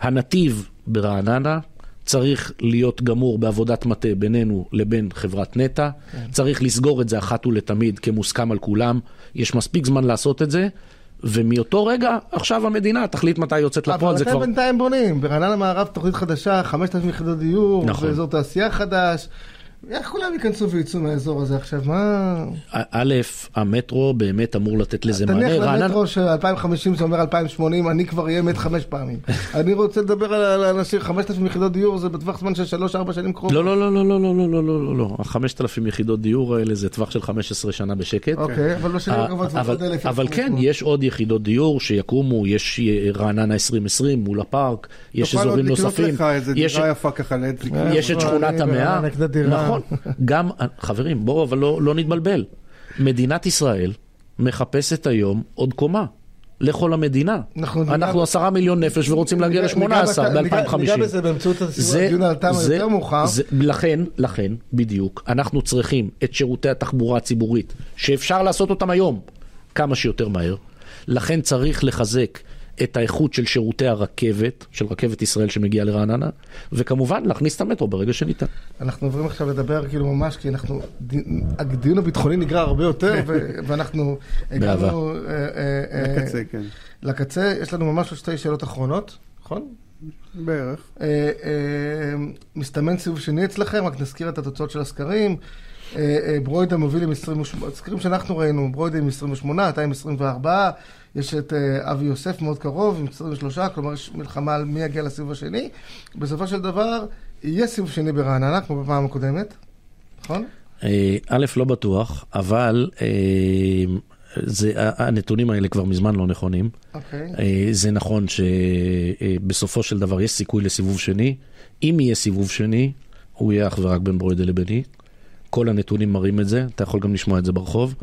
הנתיב ברעננה צריך להיות גמור בעבודת מטה בינינו לבין חברת נטע, כן. צריך לסגור את זה אחת ולתמיד כמוסכם על כולם, יש מספיק זמן לעשות את זה. ומאותו רגע, עכשיו המדינה תחליט מתי היא יוצאת לפועל, זה כבר... אבל אתם בינתיים בונים, ברעננה מערב תוכנית חדשה, 5,000 יחידות דיור, נכון. ואזור תעשייה חדש. איך כולם ייכנסו ויצאו מהאזור הזה עכשיו? מה... א', המטרו באמת אמור לתת לזה מענה. תניח למטרו של 2050 זה אומר 2080, אני כבר אהיה מת חמש פעמים. אני רוצה לדבר על אנשים, 5,000 יחידות דיור זה בטווח זמן של 3-4 שנים קרובות. לא, לא, לא, לא, לא, לא, לא, לא, לא, לא, לא. ה-5,000 יחידות דיור האלה זה טווח של 15 שנה בשקט. אוקיי, אבל בשנים הקרובות כבר עוד אלף. אבל כן, יש עוד יחידות דיור שיקומו, יש רעננה 2020 מול הפארק, יש אזורים נוספים. תוכל עוד לקנות לך איזה דירה יפה ככה יש את שכונת המאה. נכון. גם, חברים, בואו, אבל לא, לא נתבלבל. מדינת ישראל מחפשת היום עוד קומה. לכל המדינה. אנחנו, אנחנו עשרה מיליון נפש ורוצים להגיע ל-18 ב-2050. ניגע בזה באמצעות הדיון על תמ"א יותר מאוחר. לכן, לכן, בדיוק, אנחנו צריכים את שירותי התחבורה הציבורית, שאפשר לעשות אותם היום, כמה שיותר מהר. לכן צריך לחזק את האיכות של שירותי הרכבת, של רכבת ישראל שמגיעה לרעננה, וכמובן להכניס את המטרו ברגע שניתן. אנחנו עוברים עכשיו לדבר כאילו ממש, כי אנחנו, הדיון הביטחוני נגרר הרבה יותר, ואנחנו הגענו אה, אה, אה, לקצה, כן. לקצה, יש לנו ממש שתי שאלות אחרונות, נכון? בערך. מסתמן סיבוב שני אצלכם, רק נזכיר את התוצאות של הסקרים. ברוידה מוביל עם 28, הסקרים שאנחנו ראינו, ברוידה עם 28, אתה עם 24, יש את אה, אבי יוסף מאוד קרוב, עם 23, כלומר יש מלחמה על מי יגיע לסיבוב השני. בסופו של דבר, יהיה סיבוב שני ברעננה, כמו בפעם הקודמת, נכון? אה, א', לא בטוח, אבל אה, זה, הנתונים האלה כבר מזמן לא נכונים. Okay. אוקיי. זה נכון שבסופו של דבר יש סיכוי לסיבוב שני. אם יהיה סיבוב שני, הוא יהיה אך ורק בין ברוידה לביני. כל הנתונים מראים את זה, אתה יכול גם לשמוע את זה ברחוב.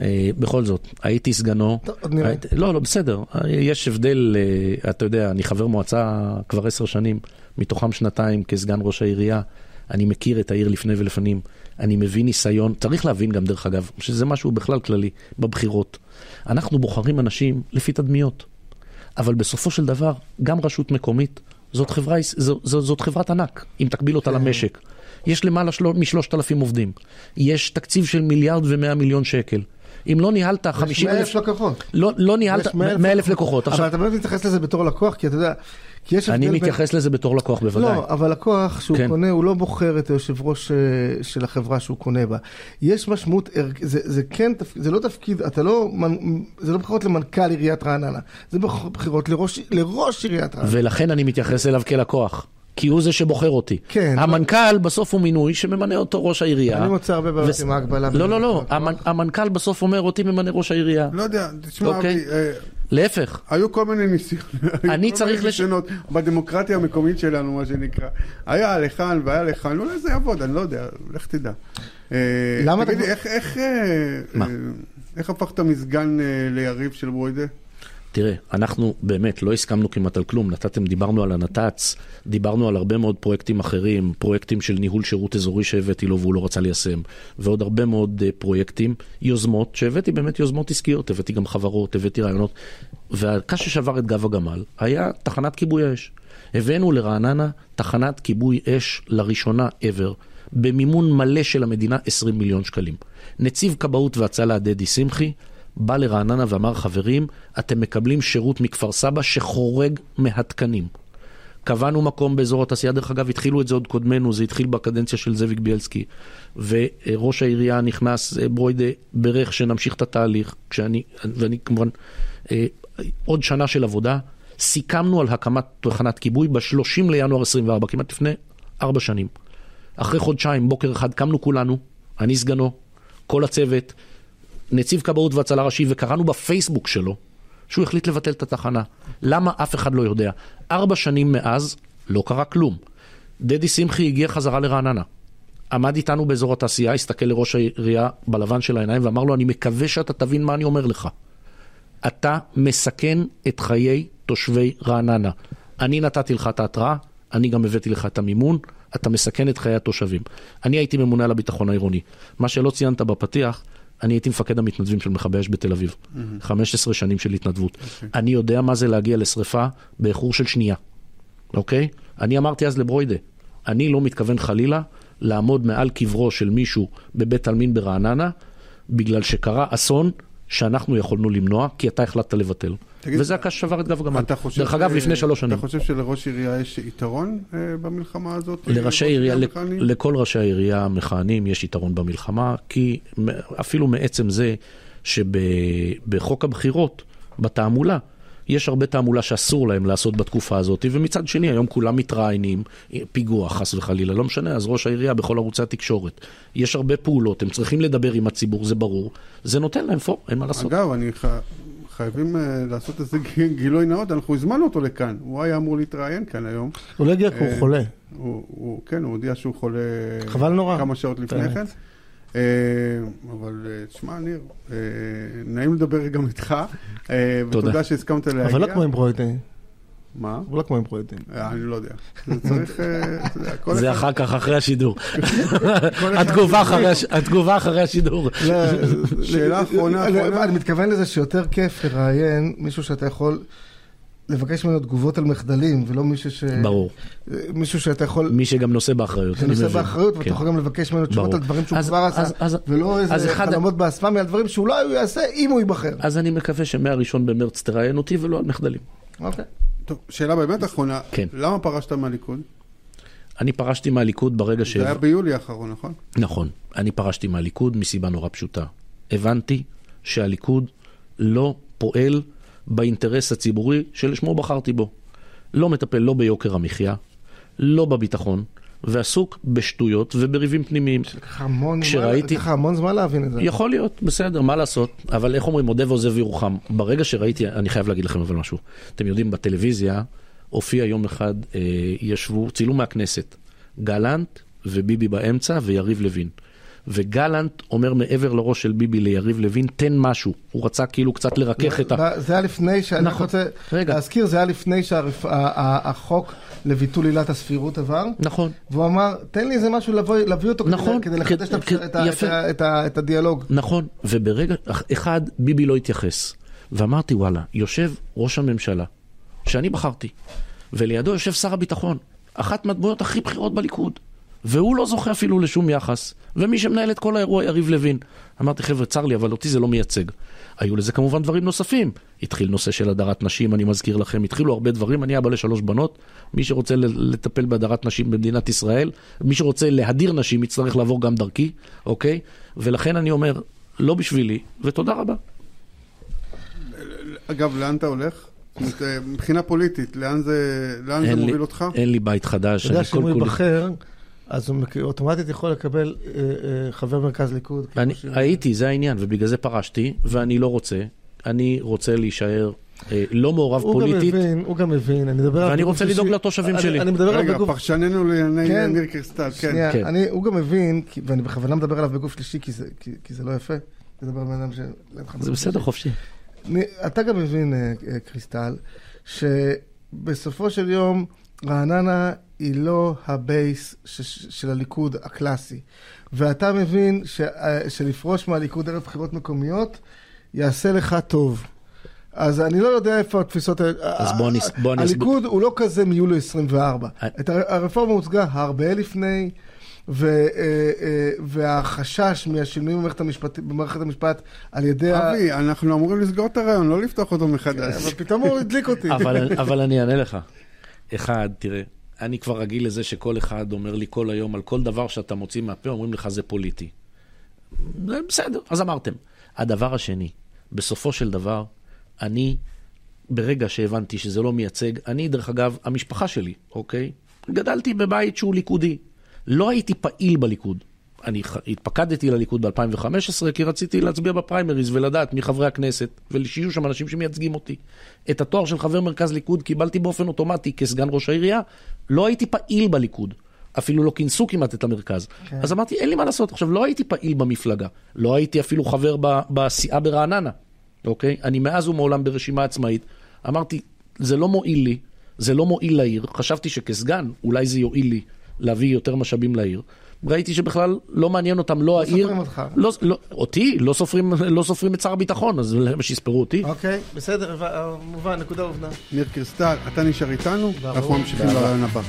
אה, בכל זאת, הייתי סגנו. עוד נראה. לא, לא, בסדר. יש הבדל, אה, אתה יודע, אני חבר מועצה כבר עשר שנים, מתוכם שנתיים כסגן ראש העירייה. אני מכיר את העיר לפני ולפנים. אני מבין ניסיון, צריך להבין גם, דרך אגב, שזה משהו בכלל כללי בבחירות. אנחנו בוחרים אנשים לפי תדמיות. אבל בסופו של דבר, גם רשות מקומית, זאת, חברה, זאת, זאת חברת ענק, אם תקביל אותה כן. למשק. יש למעלה משלושת אלפים עובדים. יש תקציב של מיליארד ומאה מיליון שקל. אם לא ניהלת 50 אלף... יש 100 אלף לקוחות. לא, לא ניהלת 100 אלף לקוחות. אבל אתה באמת מתייחס לזה בתור לקוח, כי אתה יודע... כי יש אני מתייחס בין... לזה בתור לקוח בוודאי. לא, אבל לקוח שהוא כן. קונה, הוא לא בוחר את היושב ראש אה, של החברה שהוא קונה בה. יש משמעות, זה, זה כן, זה לא תפקיד, אתה לא, זה לא בחירות למנכ"ל עיריית רעננה, זה בחירות לראש, לראש עיריית רעננה. ולכן אני מתייחס אליו כלקוח. כי הוא זה שבוחר אותי. כן. המנכ"ל בסוף הוא מינוי שממנה אותו ראש העירייה. אני מוצא הרבה בעיות עם ההגבלה. לא, לא, לא, המנכ"ל בסוף אומר אותי ממנה ראש העירייה. לא יודע, תשמע, אוקיי? אה, להפך. היו כל מיני ניסיונות. אני צריך לשנות. בדמוקרטיה המקומית שלנו, מה שנקרא. היה לכאן והיה לכאן, אולי זה יעבוד, אני לא יודע, לך תדע. אה, למה אתה... תגידי, אה, איך הפכת מסגן ליריב של ברוידה? תראה, אנחנו באמת לא הסכמנו כמעט על כלום. נתתם, דיברנו על הנת"צ, דיברנו על הרבה מאוד פרויקטים אחרים, פרויקטים של ניהול שירות אזורי שהבאתי לו והוא לא רצה ליישם, ועוד הרבה מאוד uh, פרויקטים, יוזמות, שהבאתי באמת יוזמות עסקיות, הבאתי גם חברות, הבאתי רעיונות. והקש ששבר את גב הגמל היה תחנת כיבוי האש. הבאנו לרעננה תחנת כיבוי אש לראשונה ever, במימון מלא של המדינה 20 מיליון שקלים. נציב כבאות והצלה דדי שמחי, בא לרעננה ואמר, חברים, אתם מקבלים שירות מכפר סבא שחורג מהתקנים. קבענו מקום באזור התעשייה, דרך אגב, התחילו את זה עוד קודמנו, זה התחיל בקדנציה של זאביק בילסקי. וראש העירייה נכנס, אה, ברוידה, ברך שנמשיך את התהליך, כשאני, ואני כמובן, אה, עוד שנה של עבודה. סיכמנו על הקמת תחנת כיבוי ב-30 לינואר 24, כמעט לפני ארבע שנים. אחרי חודשיים, בוקר אחד, קמנו כולנו, אני סגנו, כל הצוות, נציב כבאות והצלה ראשי, וקראנו בפייסבוק שלו שהוא החליט לבטל את התחנה. למה? אף אחד לא יודע. ארבע שנים מאז, לא קרה כלום. דדי שמחי הגיע חזרה לרעננה. עמד איתנו באזור התעשייה, הסתכל לראש העירייה בלבן של העיניים ואמר לו, אני מקווה שאתה תבין מה אני אומר לך. אתה מסכן את חיי תושבי רעננה. אני נתתי לך את ההתראה, אני גם הבאתי לך את המימון, אתה מסכן את חיי התושבים. אני הייתי ממונה על הביטחון העירוני. מה שלא ציינת בפתיח, אני הייתי מפקד המתנדבים של מכבי אש בתל אביב. Mm-hmm. 15 שנים של התנדבות. Okay. אוקיי. אני יודע מה זה להגיע לשריפה באיחור של שנייה, אוקיי? Okay? אני אמרתי אז לברוידה, אני לא מתכוון חלילה לעמוד מעל קברו של מישהו בבית עלמין ברעננה, בגלל שקרה אסון שאנחנו יכולנו למנוע, כי אתה החלטת לבטל. תגיד, וזה הקש שבר את גב הגמל. דרך אגב, לפני שלוש שנים. אתה חושב שלראש עירייה יש יתרון אה, במלחמה הזאת? לראשי עירייה, לכל ראשי העירייה המכהנים יש יתרון במלחמה, כי אפילו מעצם זה שבחוק הבחירות, בתעמולה, יש הרבה תעמולה שאסור להם לעשות בתקופה הזאת, ומצד שני, היום כולם מתראיינים, פיגוע חס וחלילה, לא משנה, אז ראש העירייה בכל ערוצי התקשורת. יש הרבה פעולות, הם צריכים לדבר עם הציבור, זה ברור, זה נותן להם פור, אין מה לעשות. אגב, אני ח... חייבים uh, לעשות איזה גילוי נאות, אנחנו הזמנו אותו לכאן, הוא היה אמור להתראיין כאן היום. הוא לא הגיע כי הוא אה, חולה. הוא, הוא, כן, הוא הודיע שהוא חולה חבל נורא. כמה שעות לפני כן. אה, אבל תשמע, ניר, נעים לדבר גם איתך, ותודה שהסכמת להגיע. אבל לא כמו עם ברויטן. מה? הוא לא כמו עם פרויקטים. אני לא יודע. זה צריך... זה אחר כך, אחרי השידור. התגובה אחרי השידור. שאלה אחרונה. אני מתכוון לזה שיותר כיף לראיין מישהו שאתה יכול... לבקש ממנו תגובות על מחדלים, ולא מישהו ש... ברור. מישהו שאתה יכול... מי שגם נושא באחריות. שנושא באחריות, ואתה כן. יכול גם לבקש ממנו תשובות על דברים שהוא כבר עשה, ולא איזה חלומות באספמיה, על דברים שאולי הוא יעשה אם הוא ייבחר. אז אני מקווה שמהראשון במרץ תראיין אותי ולא על מחדלים. אוקיי. טוב, שאלה באמת אחרונה. כן. למה פרשת מהליכוד? אני פרשתי מהליכוד ברגע ש... זה היה ביולי האחרון, נכון? נכון. אני פרשתי מהליכוד מסיבה נורא פשוטה. הבנתי שהליכוד לא פועל באינטרס הציבורי שלשמו בחרתי בו. לא מטפל לא ביוקר המחיה, לא בביטחון, ועסוק בשטויות ובריבים פנימיים. לקח המון, כשראיתי... לקח המון זמן להבין את זה. יכול להיות, בסדר, מה לעשות, אבל איך אומרים, מודה ועוזב ירוחם. ברגע שראיתי, אני חייב להגיד לכם אבל משהו. אתם יודעים, בטלוויזיה הופיע יום אחד, אה, ישבו, צילום מהכנסת, גלנט וביבי באמצע ויריב לוין. וגלנט אומר מעבר לראש של ביבי ליריב לוין, תן משהו. הוא רצה כאילו קצת לרכך את ה... זה היה לפני, שאני נכון. רוצה להזכיר, זה היה לפני שהחוק לביטול עילת הסבירות עבר. נכון. והוא אמר, תן לי איזה משהו להביא אותו נכון, כדי לחדש את הדיאלוג. נכון, וברגע אחד ביבי לא התייחס. ואמרתי, וואלה, יושב ראש הממשלה, שאני בחרתי, ולידו יושב שר הביטחון, אחת מהדמויות הכי בכירות בליכוד. והוא לא זוכה אפילו לשום יחס, ומי שמנהל את כל האירוע יריב לוין. אמרתי, חבר'ה, צר לי, אבל אותי זה לא מייצג. היו לזה כמובן דברים נוספים. התחיל נושא של הדרת נשים, אני מזכיר לכם, התחילו הרבה דברים, אני אבא לשלוש בנות. מי שרוצה לטפל בהדרת נשים במדינת ישראל, מי שרוצה להדיר נשים, יצטרך לעבור גם דרכי, אוקיי? ולכן אני אומר, לא בשבילי, ותודה רבה. אגב, לאן אתה הולך? מבחינה פוליטית, לאן זה, לאן זה מוביל אותך? אין לי בית חדש. אתה יודע שאם הוא ייבחר... אז הוא אוטומטית יכול לקבל אה, אה, חבר מרכז ליכוד. אני הייתי, זה העניין, ובגלל זה פרשתי, ואני לא רוצה. אני רוצה להישאר אה, לא מעורב הוא פוליטית. גם מבין, הוא גם מבין, אני מדבר על... ואני רוצה לדאוג לתושבים שלי. אני מדבר רגע, בגוף... פרשננו לענייני כן, ניר קריסטל, כן. שנייה, כן. אני, הוא גם מבין, כי, ואני בכוונה מדבר עליו בגוף שלישי, כי זה, כי, כי זה לא יפה. לדבר על בן אדם ש... זה בסדר, חופשי. אתה גם מבין, קריסטל, שבסופו של יום, רעננה היא לא ה base ש- של הליכוד הקלאסי. ואתה מבין ש- אה, שלפרוש מהליכוד ערב בחירות מקומיות יעשה לך טוב. אז אני לא יודע איפה התפיסות האלה. אז בוא נס... בוא נס... הליכוד הוא לא כזה מיולי 24. את הרפורמה הוצגה הרבה לפני, ו, אה, אה, והחשש מהשינויים במערכת המשפט, במערכת המשפט על ידי... אבי, ה... אנחנו אמורים לסגור את הרעיון, לא לפתוח אותו מחדש. אבל פתאום הוא הדליק אותי. אבל, אבל אני אענה לך. אחד, תראה, אני כבר רגיל לזה שכל אחד אומר לי כל היום על כל דבר שאתה מוציא מהפה, אומרים לך זה פוליטי. בסדר, אז אמרתם. הדבר השני, בסופו של דבר, אני, ברגע שהבנתי שזה לא מייצג, אני, דרך אגב, המשפחה שלי, אוקיי? גדלתי בבית שהוא ליכודי. לא הייתי פעיל בליכוד. אני התפקדתי לליכוד ב-2015 כי רציתי להצביע בפריימריז ולדעת מי חברי הכנסת ושיהיו שם אנשים שמייצגים אותי. את התואר של חבר מרכז ליכוד קיבלתי באופן אוטומטי כסגן ראש העירייה. לא הייתי פעיל בליכוד. אפילו לא כינסו כמעט את המרכז. כן. אז אמרתי, אין לי מה לעשות. עכשיו, לא הייתי פעיל במפלגה. לא הייתי אפילו חבר בסיעה ברעננה, אוקיי? אני מאז ומעולם ברשימה עצמאית. אמרתי, זה לא מועיל לי, זה לא מועיל לעיר. חשבתי שכסגן, אולי זה יועיל לי להביא יותר משאבים לעיר. ראיתי שבכלל לא מעניין אותם, לא, לא העיר. סופרים אותך. לא, לא, אותי, לא סופרים, לא סופרים את שר הביטחון, אז למה שיספרו אותי? אוקיי, בסדר, מובן, נקודה עובדה. ניר קרסטל, אתה נשאר איתנו, אנחנו ממשיכים לרעיון הבא.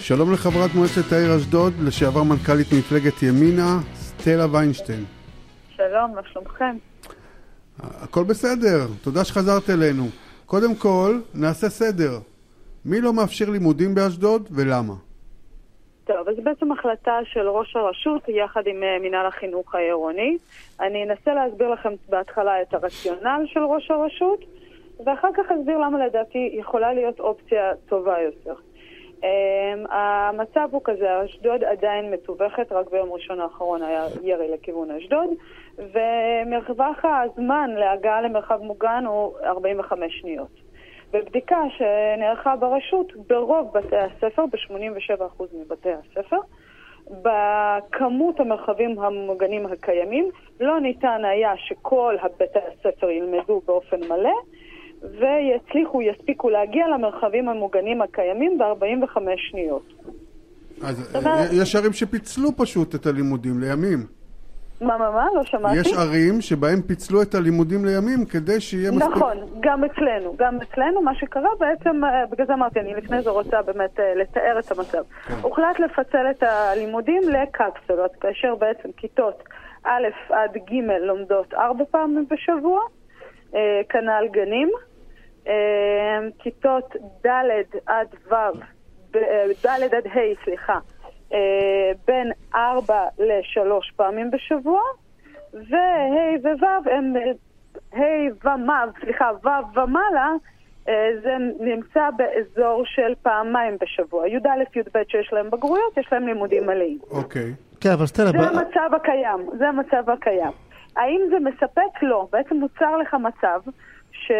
שלום לחברת מועצת העיר אשדוד, לשעבר מנכ"לית מפלגת ימינה, סטלה ויינשטיין. שלום, מה שלומכם? הכל בסדר, תודה שחזרת אלינו. קודם כל, נעשה סדר. מי לא מאפשר לימודים באשדוד ולמה? טוב, אז בעצם החלטה של ראש הרשות יחד עם אה, מינהל החינוך העירוני. אני אנסה להסביר לכם בהתחלה את הרציונל של ראש הרשות, ואחר כך אסביר למה לדעתי יכולה להיות אופציה טובה יותר. Um, המצב הוא כזה, אשדוד עדיין מתווכת, רק ביום ראשון האחרון היה ירי לכיוון אשדוד, ומרווח הזמן להגעה למרחב מוגן הוא 45 שניות. בבדיקה שנערכה ברשות, ברוב בתי הספר, ב-87% מבתי הספר, בכמות המרחבים המוגנים הקיימים, לא ניתן היה שכל בתי הספר ילמדו באופן מלא, ויצליחו, יספיקו להגיע למרחבים המוגנים הקיימים ב-45 שניות. אז יש ערים שפיצלו פשוט את הלימודים לימים. מה, מה, מה? לא שמעתי. יש ערים שבהם פיצלו את הלימודים לימים כדי שיהיה מספיק... נכון, גם אצלנו. גם אצלנו, מה שקרה בעצם, אה, בגלל זה אמרתי, אני לפני זה רוצה באמת אה, לתאר את המצב. כן. הוחלט לפצל את הלימודים לקפסולות, כאשר בעצם כיתות א' עד ג' לומדות ארבע פעמים בשבוע, אה, כנ"ל גנים. כיתות ד' עד ו', ד' עד ה', סליחה, בין ארבע לשלוש פעמים בשבוע, וה' וו' הם, ה' ומ', סליחה, ו' ומעלה, אה, זה נמצא באזור של פעמיים בשבוע. י"א, י"ב שיש להם בגרויות, יש להם לימודים מלאים. אוקיי. כן, אבל סטלה... זה המצב הקיים, זה המצב הקיים. האם זה מספק? לא. בעצם נוצר לך מצב ש...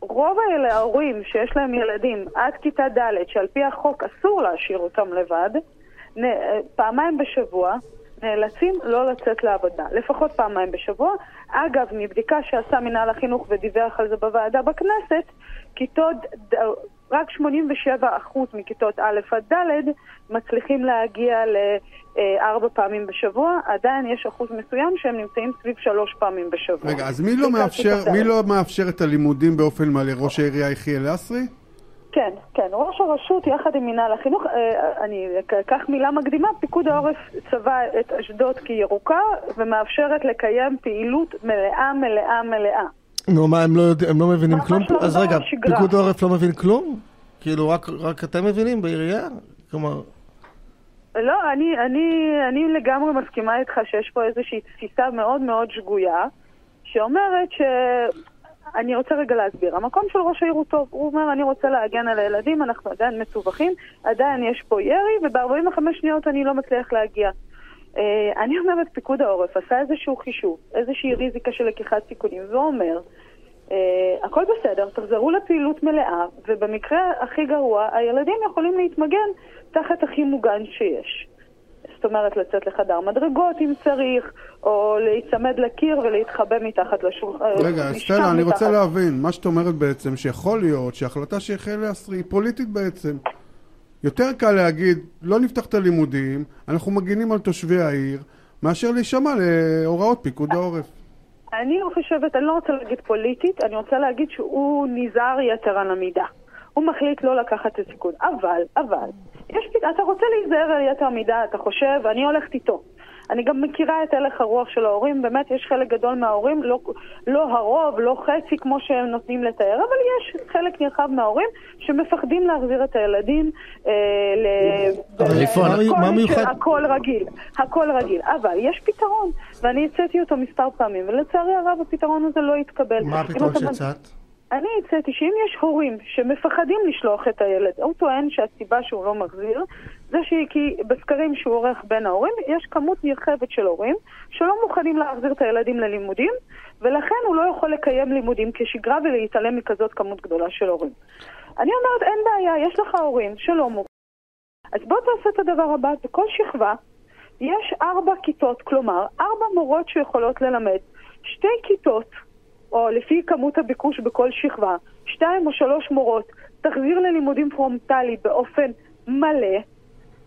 רוב ההורים שיש להם ילדים עד כיתה ד', שעל פי החוק אסור להשאיר אותם לבד, פעמיים בשבוע נאלצים לא לצאת לעבודה, לפחות פעמיים בשבוע. אגב, מבדיקה שעשה מנהל החינוך ודיווח על זה בוועדה בכנסת, כיתות, רק 87% מכיתות א' עד ד' מצליחים להגיע לארבע פעמים בשבוע, עדיין יש אחוז מסוים שהם נמצאים סביב שלוש פעמים בשבוע. רגע, אז מי לא, מאפשר, מי לא מאפשר את הלימודים באופן מלא? ראש העירייה יחיאל לסרי? כן, כן. ראש הרשות יחד עם מינהל החינוך, אה, אני אקח מילה מקדימה, פיקוד העורף צבע את אשדוד כירוקה ומאפשרת לקיים פעילות מלאה, מלאה, מלאה. נו, מה, הם לא, יודע, הם לא מבינים כלום? לא אז רגע, שגרה. פיקוד העורף לא מבין כלום? כאילו, רק, רק אתם מבינים בעירייה? כלומר... לא, אני, אני, אני לגמרי מסכימה איתך שיש פה איזושהי תפיסה מאוד מאוד שגויה, שאומרת ש... אני רוצה רגע להסביר. המקום של ראש העיר הוא טוב. הוא אומר, אני רוצה להגן על הילדים, אנחנו עדיין מסובכים, עדיין יש פה ירי, וב-45 שניות אני לא מצליח להגיע. Uh, אני אומרת, פיקוד העורף עשה איזשהו חישוב, איזושהי ריזיקה של לקיחת סיכונים, ואומר, uh, הכל בסדר, תחזרו לפעילות מלאה, ובמקרה הכי גרוע, הילדים יכולים להתמגן תחת הכי מוגן שיש. זאת אומרת, לצאת לחדר מדרגות אם צריך, או להיצמד לקיר ולהתחבא מתחת לשולחן. רגע, סטלה, אני רוצה להבין, מה שאת אומרת בעצם, שיכול להיות שההחלטה שהחל להסרי היא פוליטית בעצם. יותר קל להגיד, לא נפתח את הלימודים, אנחנו מגינים על תושבי העיר, מאשר להישמע להוראות פיקוד העורף. אני חושבת, אני לא רוצה להגיד פוליטית, אני רוצה להגיד שהוא נזהר יתר על המידה. הוא מחליט לא לקחת את הסיכון. אבל, אבל, יש, אתה רוצה להיזהר על יתר מידה, אתה חושב, אני הולכת איתו. אני גם מכירה את הלך הרוח של ההורים, באמת יש חלק גדול מההורים, לא, לא הרוב, לא חצי כמו שהם נותנים לתאר, אבל יש חלק נרחב מההורים שמפחדים להחזיר את הילדים אה, ל... איפה, מה מיוחד? הכל רגיל, הכל רגיל. אבל יש פתרון, ואני הצאתי אותו מספר פעמים, ולצערי הרב הפתרון הזה לא התקבל. מה הפתרון שהצעת? אני הצאתי שאם יש הורים שמפחדים לשלוח את הילד, הוא טוען שהסיבה שהוא לא מחזיר זה כי בסקרים שהוא עורך בין ההורים, יש כמות נרחבת של הורים שלא מוכנים להחזיר את הילדים ללימודים, ולכן הוא לא יכול לקיים לימודים כשגרה ולהתעלם מכזאת כמות גדולה של הורים. אני אומרת, אין בעיה, יש לך הורים שלא מוכנים. אז בוא תעשה את הדבר הבא, בכל שכבה יש ארבע כיתות, כלומר, ארבע מורות שיכולות ללמד. שתי כיתות או לפי כמות הביקוש בכל שכבה, שתיים או שלוש מורות, תחזיר ללימודים פרונטלי באופן מלא,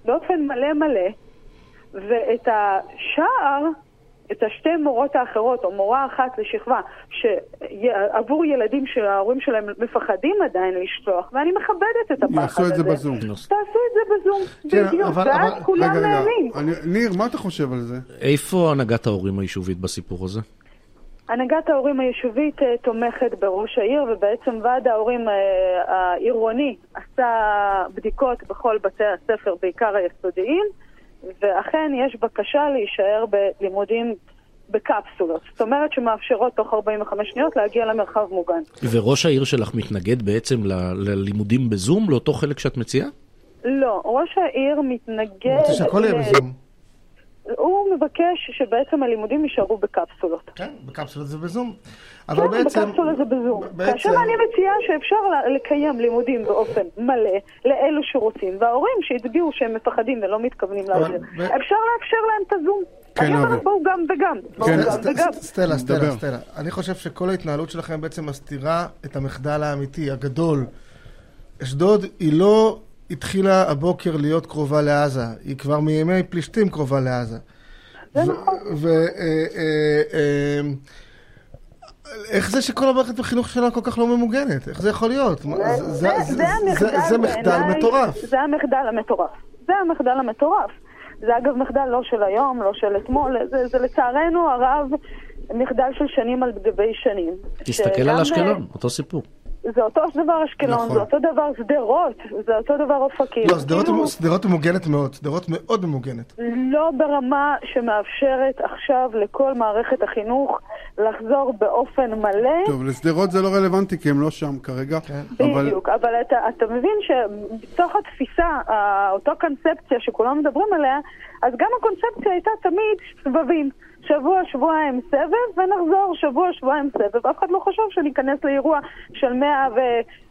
באופן מלא מלא, ואת השאר את השתי מורות האחרות, או מורה אחת לשכבה, שעבור ילדים שההורים שלהם מפחדים עדיין לשלוח, ואני מכבדת את הפחד הזה. יעשו את זה בזום. תעשו את זה בזום, בדיוק, ואז כולם נהנים. אני- ניר, מה אתה חושב על זה? איפה הנהגת ההורים היישובית בסיפור הזה? הנהגת ההורים היישובית אה, תומכת בראש העיר, ובעצם ועד ההורים אה, העירוני עשה בדיקות בכל בתי הספר, בעיקר היסודיים, ואכן יש בקשה להישאר בלימודים בקפסולות. זאת אומרת שמאפשרות תוך 45 שניות להגיע למרחב מוגן. וראש העיר שלך מתנגד בעצם ל- ללימודים בזום, לאותו חלק שאת מציעה? לא, ראש העיר מתנגד... הוא רוצה שהכל יהיה בזום. הוא מבקש שבעצם הלימודים יישארו בקפסולות. כן, בקפסולות זה בזום. אבל כן, בעצם... בקפסולה זה בזום. בעצם- כאשר אני מציעה שאפשר לקיים לימודים באופן מלא לאלו שרוצים, וההורים שהצביעו שהם מפחדים ולא מתכוונים אבל להעביר, ב- אפשר לאפשר להם את הזום. כן, אני אומרת. בואו גם וגם. בואו כן, גם סט- וגם. סט- סטלה, סטלה, דבר. סטלה. אני חושב שכל ההתנהלות שלכם בעצם מסתירה את המחדל האמיתי, הגדול. אשדוד היא לא התחילה הבוקר להיות קרובה לעזה, היא כבר מימי פלישתים קרובה לעזה. זה ו- נכון. אה, אה, אה, איך זה שכל המערכת החינוך שלה כל כך לא ממוגנת? איך זה יכול להיות? זה- המחדל מחדל מטורף. זה המחדל המטורף. זה המחדל המטורף. זה אגב מחדל לא של היום, לא של אתמול, זה, זה לצערנו הרב מחדל של שנים על גבי שנים. תסתכל על אשקלון, אותו סיפור. זה אותו דבר אשקלון, נכון. זה אותו דבר שדרות, זה אותו דבר אופקים. לא, שדרות כאילו, שדרות ממוגנת מאוד, שדרות מאוד ממוגנת. לא ברמה שמאפשרת עכשיו לכל מערכת החינוך לחזור באופן מלא. טוב, לשדרות זה לא רלוונטי כי הם לא שם כרגע. כן. אבל בדיוק, אבל אתה, אתה מבין שבתוך התפיסה, ה- אותו קונספציה שכולם מדברים עליה, אז גם הקונספציה הייתה תמיד סבבים. שבוע, שבועיים סבב, ונחזור שבוע, שבועיים סבב. אף אחד לא חשב שניכנס לאירוע של 100 ו...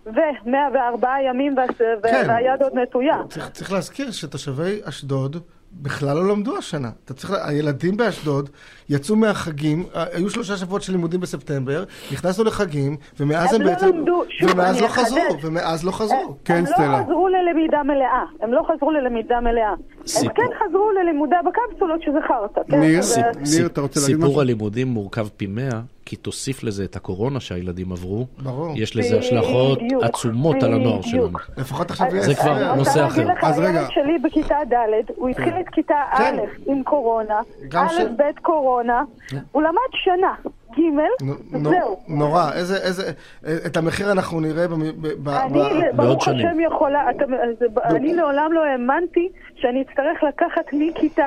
ו-104 ימים. כן. והיד עוד נטויה. צריך, צריך להזכיר שתושבי אשדוד בכלל לא למדו השנה. אתה צריך, הילדים באשדוד יצאו מהחגים, אה, היו שלושה שבועות של לימודים בספטמבר, נכנסנו לחגים, ומאז הם הם לא בעצם... למדו, שוב, ומאז אני לא אחדד. חזרו, ומאז לא חזרו. כן, הם סטלה. לא חזרו ללמידה מלאה. הם לא חזרו ללמידה מלאה. הם סיפור. כן חזרו ללימודי בקפסולות שזה חרטא. כן? ניר, זה- ניר, אתה רוצה להגיד משהו? סיפור הלימודים מורכב פי מאה, כי תוסיף לזה את הקורונה שהילדים עברו. ברור. יש לזה השלכות בדיוק, עצומות על הנוער שלנו. לפחות עכשיו אז- יש... זה כבר אני רוצה נושא להגיד אחר. לך, אז רגע. הילד שלי בכיתה ד', הוא התחיל את כיתה כן. א' עם קורונה, א', ב' קורונה, הוא למד שנה, ג', זהו. נורא, איזה, איזה, את המחיר אנחנו נראה ב- ב- אני, ב- ברוך. השם, יכולה, אתה- אני לעולם לא האמנתי שאני אצטרך לקחת מכיתה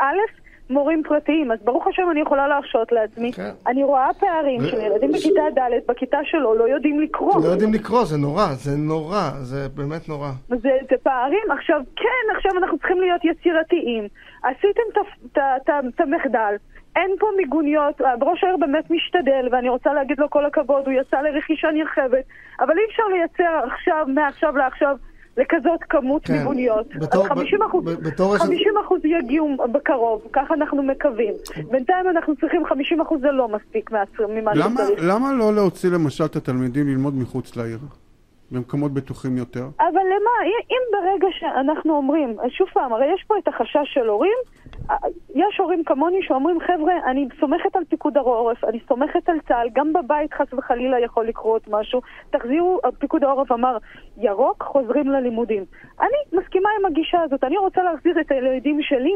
א' מורים פרטיים, אז ברוך השם אני יכולה להרשות לעצמי. כן. אני רואה פערים ו- של ילדים בכיתה ד', בכיתה שלו, לא יודעים לקרוא. לא יודעים לקרוא, זה נורא, זה נורא, זה באמת נורא. זה, זה פערים. עכשיו, כן, עכשיו אנחנו צריכים להיות יצירתיים. עשיתם את המחדל. אין פה מיגוניות, ראש העיר באמת משתדל, ואני רוצה להגיד לו כל הכבוד, הוא יצא לרכישה נרחבת, אבל אי אפשר לייצר עכשיו, מעכשיו לעכשיו, לכזאת כמות כן. מיגוניות. בתור- אז 50 אחוז, ב- ב- בתור רשת- 50 אחוז יגיעו בקרוב, ככה אנחנו מקווים. בינתיים אנחנו צריכים 50 אחוז, זה לא מספיק ממה למה, שצריך. למה לא להוציא למשל את התלמידים ללמוד מחוץ לעיר? במקומות בטוחים יותר? אבל למה? אם ברגע שאנחנו אומרים, שוב פעם, הרי יש פה את החשש של הורים, יש הורים כמוני שאומרים, חבר'ה, אני סומכת על פיקוד העורף, אני סומכת על צה"ל, גם בבית חס וחלילה יכול לקרות משהו. תחזירו, פיקוד העורף אמר, ירוק, חוזרים ללימודים. אני מסכימה עם הגישה הזאת, אני רוצה להחזיר את הילדים שלי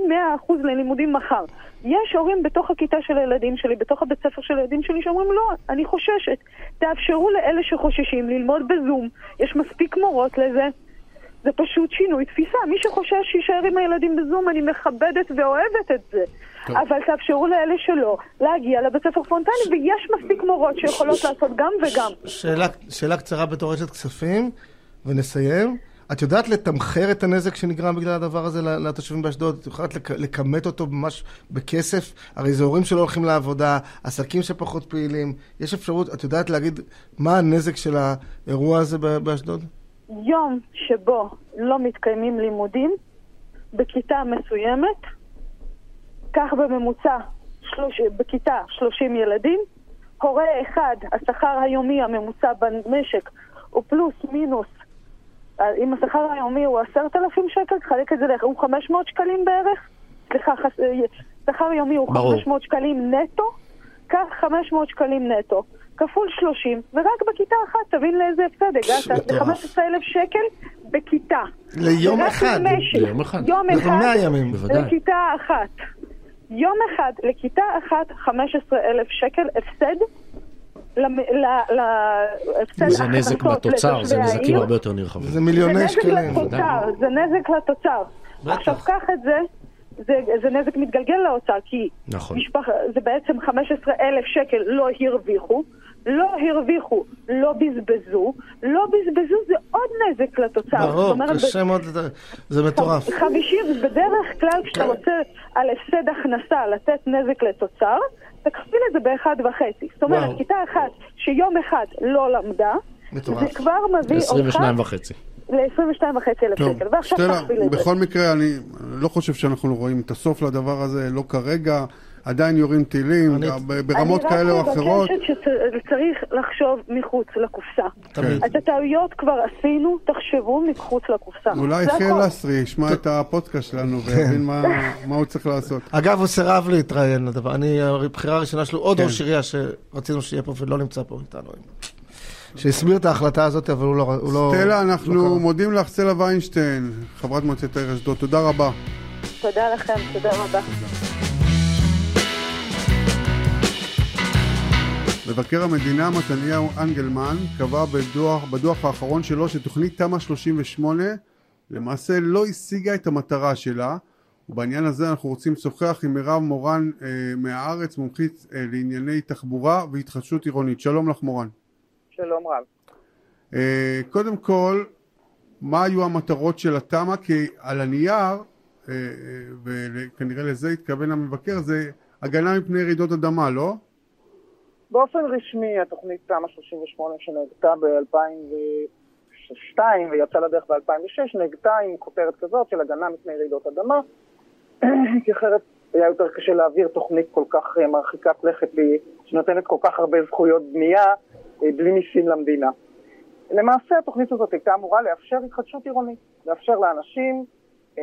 100% ללימודים מחר. יש הורים בתוך הכיתה של הילדים שלי, בתוך הבית ספר של הילדים שלי, שאומרים, לא, אני חוששת. תאפשרו לאלה שחוששים ללמוד בזום, יש מספיק מורות לזה. זה פשוט שינוי תפיסה. מי שחושש שיישאר עם הילדים בזום, אני מכבדת ואוהבת את זה. טוב. אבל תאפשרו לאלה שלא להגיע לבית ספר פרונטלי, ויש מספיק מורות שיכולות לעשות גם וגם. שאלה, שאלה קצרה בתור רשת כספים, ונסיים. את יודעת לתמחר את הנזק שנגרם בגלל הדבר הזה לתושבים באשדוד? את יכולה לכ- לכמת אותו ממש בכסף? הרי זה הורים שלא הולכים לעבודה, עסקים שפחות פעילים. יש אפשרות, את יודעת להגיד מה הנזק של האירוע הזה באשדוד? יום שבו לא מתקיימים לימודים בכיתה מסוימת, כך בממוצע שלוש, בכיתה 30 ילדים, הורה אחד, השכר היומי הממוצע במשק הוא פלוס מינוס, אם השכר היומי הוא 10,000 שקל, תחלק את זה, הוא 500 שקלים בערך? סליחה. אה, שכר יומי הוא ברור. 500 שקלים נטו, קח 500 שקלים נטו, כפול 30, ורק בכיתה אחת, תבין לאיזה הפסד הגעת, זה מטורף. 15,000 שקל בכיתה. ליום אחד. ליום אחד. יום אחד. 100 ימים. בוודאי. לכיתה אחת. יום אחד לכיתה אחת 15,000 שקל הפסד. זה נזק בתוצר, זה נזקים. הרבה יותר נרחבים. זה מיליוני שקלים. זה נזק לתוצר. עכשיו קח את זה, זה, זה נזק מתגלגל לאוצר, כי נכון. משפח, זה בעצם 15,000 שקל לא הרוויחו, לא הרוויחו, לא בזבזו, לא בזבזו זה עוד נזק לתוצר. זאת ברור, אומרת, קשה מאוד, זה מטורף. 50, בדרך כלל כשאתה כן. רוצה על הפסד הכנסה לתת נזק לתוצר, תכפיל את זה באחד וחצי. זאת אומרת, וואו. כיתה אחת שיום אחד לא למדה, מטורף. זה כבר מביא אותך 22 וחצי. ל-22 וחצי אלף טוב, שקל. ועכשיו תכפיל את זה. בכל מקרה, אני לא חושב שאנחנו רואים את הסוף לדבר הזה, לא כרגע, עדיין יורים טילים, ברמות כאלה או אחרות. אני רק מבקשת שצריך לחשוב מחוץ לקופסה. את הטעויות כבר עשינו, תחשבו מחוץ לקופסה. אולי חיל. אסרי ישמע את הפודקאסט שלנו. ויבין מה מה הוא צריך לעשות. אגב, הוא סירב להתראיין לדבר. אני, הבחירה הראשונה שלו, עוד כן. ראש עירייה שרצינו שיהיה פה ולא נמצא פה איתנו. שהסביר את ההחלטה הזאת, אבל הוא לא... הוא לא- סטלה, לא אנחנו קרא. מודים לך, סטלה ויינשטיין, חברת מועצת העיר אשדוד, תודה רבה. תודה לכם, תודה רבה. מבקר המדינה מתניהו אנגלמן קבע בדוח, בדוח האחרון שלו שתוכנית תמ"א 38 למעשה לא השיגה את המטרה שלה ובעניין הזה אנחנו רוצים לשוחח עם מירב מורן אה, מהארץ, מומחית אה, לענייני תחבורה והתחדשות עירונית. שלום לך מורן. שלום רב. אה, קודם כל, מה היו המטרות של התמ"א? כי על הנייר, אה, אה, וכנראה לזה התכוון המבקר, זה הגנה מפני רעידות אדמה, לא? באופן רשמי התוכנית תמ"א 38 שנהגתה ב-2002 ויצאה לדרך ב-2006 נהגתה עם כותרת כזאת של הגנה מפני רעידות אדמה כי אחרת היה יותר קשה להעביר תוכנית כל כך אה, מרחיקת לכת שנותנת כל כך הרבה זכויות בנייה אה, בלי מיסים למדינה. למעשה התוכנית הזאת הייתה אמורה לאפשר התחדשות עירונית, לאפשר לאנשים אה,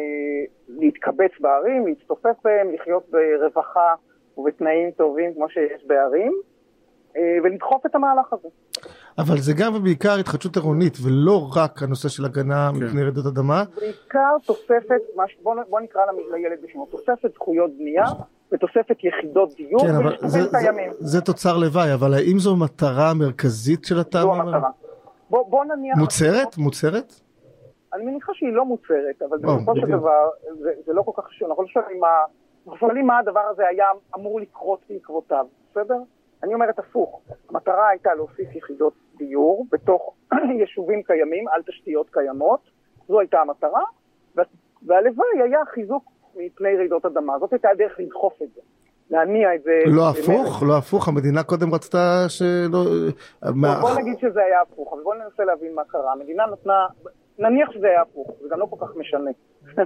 להתקבץ בערים, להצטופף בהם, לחיות ברווחה ובתנאים טובים כמו שיש בערים, ולדחוף את המהלך הזה. אבל זה גם ובעיקר התחדשות עירונית, ולא רק הנושא של הגנה כן. מפני רעידות אדמה. בעיקר תוספת, בוא, בוא נקרא לילד בשמו, תוספת זכויות בנייה ותוספת יחידות דיור כן, אבל וליישובים זה, זה. זה תוצר לוואי, אבל האם זו מטרה מרכזית של זו התמ"א? המטרה. בוא, בוא נניח... מוצהרת? מוצהרת? אני מניחה שהיא לא מוצהרת, אבל בסופו של. דבר זה, זה לא כל כך חשוב. אנחנו לא שואלים מה, אנחנו שואלים מה הדבר הזה היה אמור לקרות בעקבותיו, בסדר? אני אומרת הפוך, המטרה הייתה להוסיף יחידות דיור בתוך יישובים קיימים על תשתיות קיימות, זו הייתה המטרה, וה- והלוואי היה חיזוק מפני רעידות אדמה, זאת הייתה הדרך לדחוף את זה, להניע את זה. לא. הפוך? לא הפוך? המדינה קודם רצתה שלא... בוא נגיד שזה היה הפוך, אבל בוא ננסה להבין מה קרה. המדינה נתנה, נניח שזה היה הפוך, זה גם לא כל כך משנה.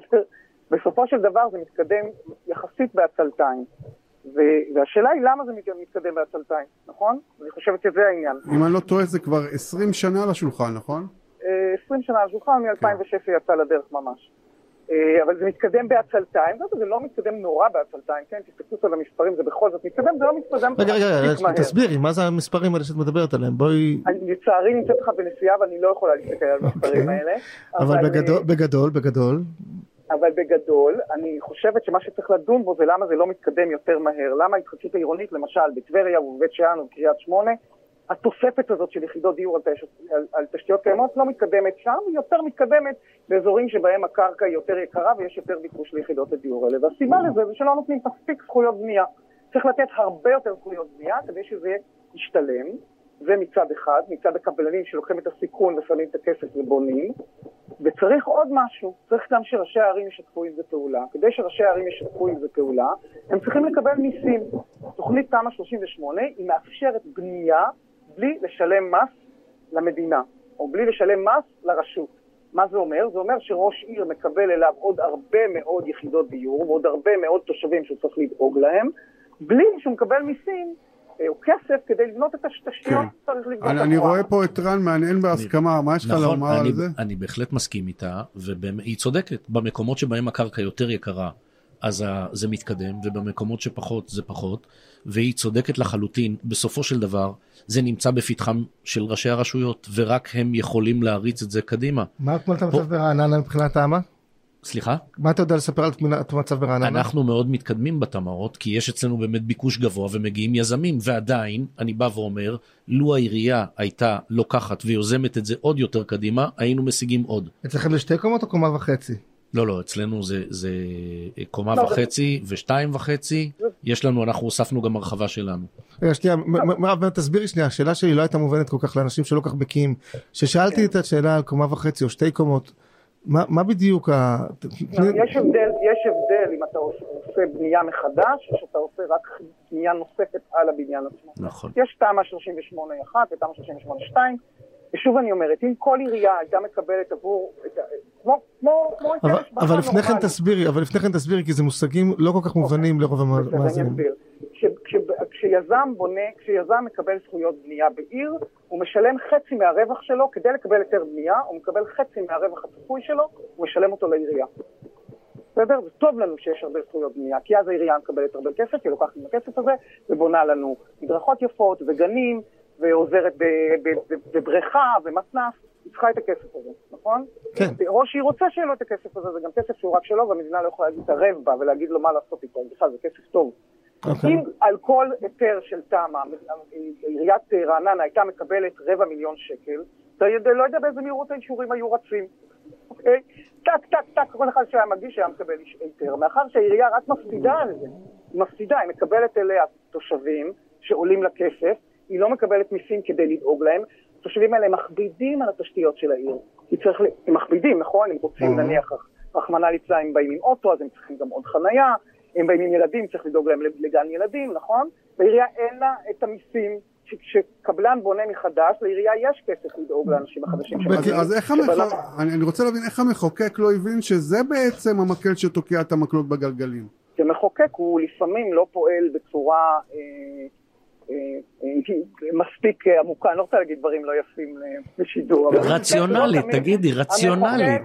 בסופו של דבר זה מתקדם יחסית בעצלתיים. ו- והשאלה היא למה זה מת- מתקדם בעצלתיים, נכון? אני חושבת שזה העניין. אם אני לא טועה זה כבר 20 שנה על השולחן, נכון? אה, 20 שנה על השולחן, מ-2006 זה יצא לדרך ממש. אה, אבל זה מתקדם בעצלתיים, זה לא מתקדם נורא בעצלתיים, כן? תסתכלו על המספרים, זה בכל זאת מתקדם, זה לא מתקדם רגע, רגע. תסבירי, מה זה המספרים האלה שאת מדברת עליהם? בואי... אני לצערי נמצאת לך בנסיעה ואני לא יכולה להסתכל על המספרים אוקיי. האלה. אבל אה, בגדול, בגדול, בגדול, אבל בגדול, אני חושבת שמה שצריך לדון בו זה למה זה לא מתקדם יותר מהר. למה ההתחדשות העירונית, למשל, בטבריה ובבית שאן ובקריית שמונה, התוספת הזאת של יחידות דיור על, תש... על, על תשתיות קיימות לא מתקדמת שם, היא יותר מתקדמת באזורים שבהם הקרקע היא יותר יקרה ויש יותר ביקוש ליחידות הדיור האלה. והסיבה לזה זה שלא נותנים מספיק זכויות בנייה. צריך לתת הרבה יותר זכויות בנייה כדי שזה ישתלם, זה מצד אחד, מצד הקבלנים שלוקחים את הסיכון ושמים את הכסף ובונים, וצריך עוד משהו, צריך גם שראשי הערים ישתפו עם זה פעולה. כדי שראשי הערים ישתפו עם זה פעולה, הם צריכים לקבל מיסים. תוכנית תמ"א 38 היא מאפשרת בנייה בלי לשלם מס למדינה, או בלי לשלם מס לרשות. מה זה אומר? זה אומר שראש עיר מקבל אליו עוד הרבה מאוד יחידות דיור, ועוד הרבה מאוד תושבים שהוא צריך לדאוג להם, בלי שהוא מקבל מיסים או כסף כדי לבנות את התשתיות כן. שצריך לבנות. אני, אני. רואה פה את רן מהנהן בהסכמה, מה יש לך נכון, לומר אני, על זה? אני בהחלט מסכים איתה, והיא צודקת. במקומות שבהם הקרקע יותר יקרה אז זה מתקדם, ובמקומות שפחות זה פחות, והיא צודקת לחלוטין, בסופו של דבר, זה נמצא בפתחם של ראשי הרשויות, ורק הם יכולים להריץ את זה קדימה. מה תמונת המצב ברעננה מבחינת האמה? סליחה? מה אתה יודע לספר על תמונת המצב ברעננה? אנחנו מאוד מתקדמים בתמ"אות, כי יש אצלנו באמת ביקוש גבוה ומגיעים יזמים, ועדיין, אני בא ואומר, לו העירייה הייתה לוקחת ויוזמת את זה עוד יותר קדימה, היינו משיגים עוד. אצלכם זה שתי קומות או קומה וחצי? לא, לא, אצלנו זה, זה קומה לא, וחצי זה... ושתיים וחצי, יש לנו, אנחנו הוספנו גם הרחבה שלנו. רגע, שנייה, מירב, תסבירי שנייה, השאלה שלי לא הייתה מובנת כל כך לאנשים שלא כל כך בקיאים. כששאלתי כן. את השאלה על קומה וחצי או שתי קומות, מה, מה בדיוק ה... יש הבדל, יש הבדל אם אתה עושה בנייה מחדש, או שאתה עושה רק בנייה נוספת על הבניין עצמו. נכון. יש תמ"א 38-1 ותמ"א 38-2, ושוב אני אומרת, אם כל עירייה הייתה מקבלת עבור, כמו, כמו, כמו אבל, אבל לפני כן תסבירי, אבל לפני כן תסבירי, כי זה מושגים לא כל כך מובנים. לרוב המאזינים. כשיזם בונה, כשיזם מקבל זכויות בנייה בעיר, הוא משלם חצי מהרווח שלו, כדי לקבל היתר בנייה, הוא מקבל חצי מהרווח הצפוי שלו, הוא משלם אותו לעירייה. בסדר? זה טוב לנו שיש הרבה זכויות בנייה, כי אז העירייה מקבלת הרבה כסף, היא לוקחת עם הכסף הזה ובונה לנו מדרכות יפות וגנים, ועוזרת בבריכה ומתנ"ס, היא צריכה את הכסף הזה, נכון? כן. או שהיא רוצה שיהיה לו את הכסף הזה, זה גם כסף שהוא רק שלו, והמדינה לא יכולה להתערב בה ולהגיד לו מה לעשות איתו, בכלל זה כסף טוב. Okay. אוקיי. אם על כל היתר של תמ"א, עיריית רעננה הייתה מקבלת רבע מיליון שקל, אתה יודע, לא יודע באיזה מהירות האישורים היו רצים. אוקיי? טק, טק, טק, כל אחד שהיה מגיש היה מקבל היתר. מאחר שהעירייה רק מפסידה על זה, היא מפסידה, היא מקבלת אליה תושבים שעולים לה כסף, היא לא מקבלת מיסים כדי לדאוג להם. התושבים האלה מכבידים על התשתיות של העיר. הם מכבידים, נכון? הם רוצים נניח, רחמנא ליצלן, הם באים עם אוטו, אז הם צריכים גם עוד חנייה. הם באים עם ילדים, צריך לדאוג להם לגן ילדים, נכון? לעירייה אין לה את המיסים. כשקבלן בונה מחדש, לעירייה יש כסף לדאוג לאנשים החדשים. אז איך המחוקק, אני רוצה להבין איך המחוקק לא הבין שזה בעצם המקל שתוקע את המקלות בגלגלים. כמחוקק הוא לפעמים לא פועל בצורה אה, מספיק עמוקה, אני לא רוצה להגיד דברים לא יפים לשידור. רציונלית, תגידי, רציונלית.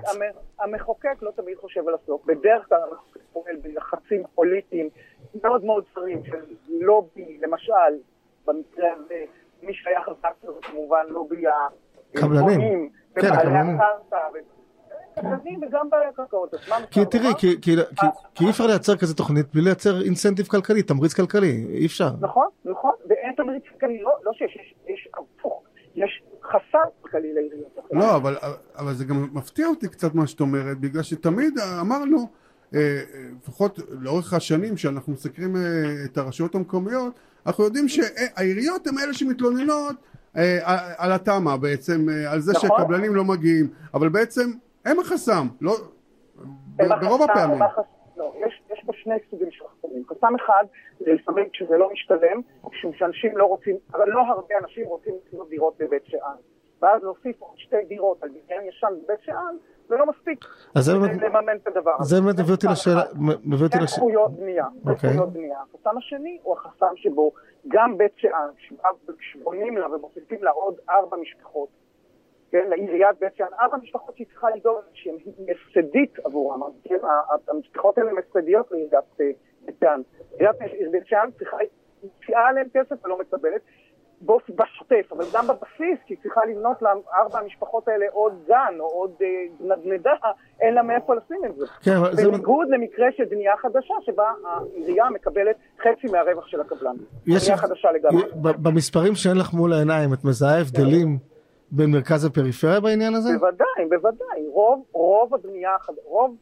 המחוקק לא תמיד חושב על הסוף, בדרך כלל המחוקק פועל בלחצים פוליטיים מאוד מאוד צרים של לובי, למשל, במקרה הזה, מי שהיה חזק זה כמובן לובי הקבלנים, כן, הקבלנים. וגם בקרקעות עצמם. כי תראי, כי אי אפשר לייצר כזה תוכנית בלי לייצר אינסנטיב כלכלי, תמריץ כלכלי, אי אפשר. נכון, נכון, ואין תמריץ כלכלי, לא, לא שיש, יש הפוך, יש חסר כלכלי לעיריות. לא, אבל זה גם מפתיע אותי קצת מה שאת אומרת, בגלל שתמיד אמרנו, אה, לפחות לאורך השנים שאנחנו מסקרים אה, את הרשויות המקומיות, אנחנו יודעים שהעיריות הן אלה שמתלוננות אה, על התמ"א בעצם, על זה נכון. שהקבלנים לא מגיעים, אבל בעצם הם החסם, לא, ברוב הפעמים. לא, יש, יש פה שני סוגים של חסמים. חסם אחד זה לפעמים כשזה לא משתלם, משום שאנשים לא רוצים, אבל לא הרבה אנשים רוצים לקנות דירות בבית שאן. ואז להוסיף עוד שתי דירות על בניין ישן בבית שאן, זה לא מספיק. אז זה באמת, לממן את הדבר הזה. זה באמת מביא אותי לשאלה, מביא אותי לשאלה. זכויות בנייה, אוקיי. זכויות בנייה. החסם השני הוא החסם שבו גם בית שאן, כשבונים לה ומוסיפים לה עוד ארבע משפחות, כן, לעיריית בית שאן, ארבע משפחות שהיא צריכה לדאוג שהן הפסדית עבורם, כן, המשפחות האלה הן הפסדיות לעיריית אה, בית שאן. עיריית בית שאן צריכה, מציעה עליהם כסף ולא מקבלת. בשוטף, אבל גם בבסיס, כי היא צריכה לבנות לארבע המשפחות האלה עוד גן או עוד אה, נדנדה, אין לה מאיפה לשים את זה. כן, בניגוד זה... למקרה של בנייה חדשה, שבה העירייה מקבלת חצי מהרווח של הקבלן. יש... בנייה חדשה לגמרי. במספרים שאין לך מול העיניים, את מזהה הבדלים בין מרכז הפריפריה בעניין הזה? בוודאי, בוודאי. רוב, רוב הבנייה, רוב,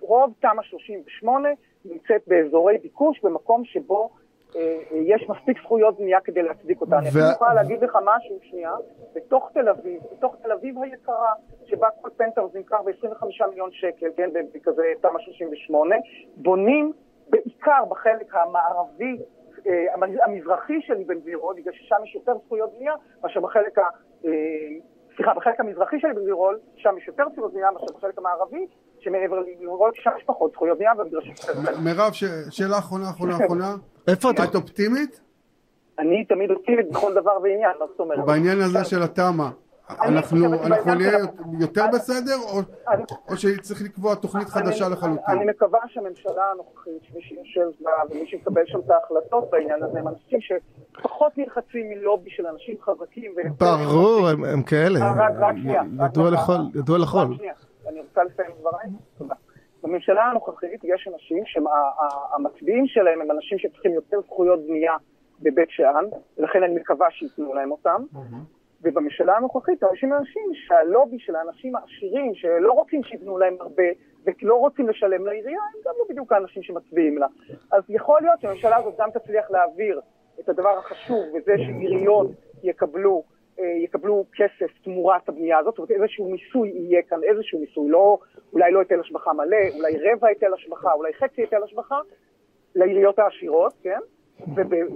רוב תמ"א 38 נמצאת באזורי ביקוש, במקום שבו אה, יש מספיק זכויות בנייה כדי להצדיק אותה. אני יכולה להגיד לך משהו, שנייה, בתוך תל אביב, בתוך תל אביב היקרה, שבה כל פנטהאוז נמכר ב-25 מיליון שקל, כן, בכזה תמ"א 38, בונים בעיקר בחלק המערבי, אה, המזרחי של אבן גבירול, בגלל ששם יש יותר זכויות בנייה מאשר בחלק ה... אה, סליחה, בחלק המזרחי של גבירול, שם יש יותר זכויות בנייה מאשר בחלק המערבי, שמעבר לגבירול, שם יש פחות זכויות בנייה ומגרשים מירב, שאלה אחרונה, אחרונה, אחרונה. איפה אתה? את אופטימית? אני תמיד אופטימית בכל דבר ועניין, מה זאת אומרת? בעניין הזה של התמ"א, אנחנו נהיה יותר בסדר, או שצריך לקבוע תוכנית חדשה לחלוטין? אני מקווה שהממשלה הנוכחית, שמי שיושב בה ומי שיקבל שם את ההחלטות בעניין הזה, הם אנשים שפחות נלחצים מלובי של אנשים חזקים. ברור, הם כאלה. אה. ידוע לכל. אני רוצה לסיים דבריי. תודה. בממשלה הנוכחית יש אנשים שהמצביעים שלהם הם אנשים שצריכים יותר זכויות בנייה בבית שאן, ולכן אני מקווה שייתנו להם אותם. ובממשלה הנוכחית אנשים אנשים שהלובי של האנשים העשירים, שלא רוצים שיתנו להם הרבה ולא רוצים לשלם לעירייה, הם גם לא בדיוק האנשים שמצביעים לה. אז יכול להיות שהממשלה הזאת גם תצליח להעביר את הדבר החשוב, וזה שעיריות יקבלו, אה, יקבלו כסף תמורת הבנייה הזאת, זאת אומרת איזשהו מיסוי יהיה כאן, איזשהו מיסוי, לא, אולי לא היטל השבחה מלא, אולי רבע היטל השבחה, אולי חצי היטל השבחה, לעיריות העשירות, כן?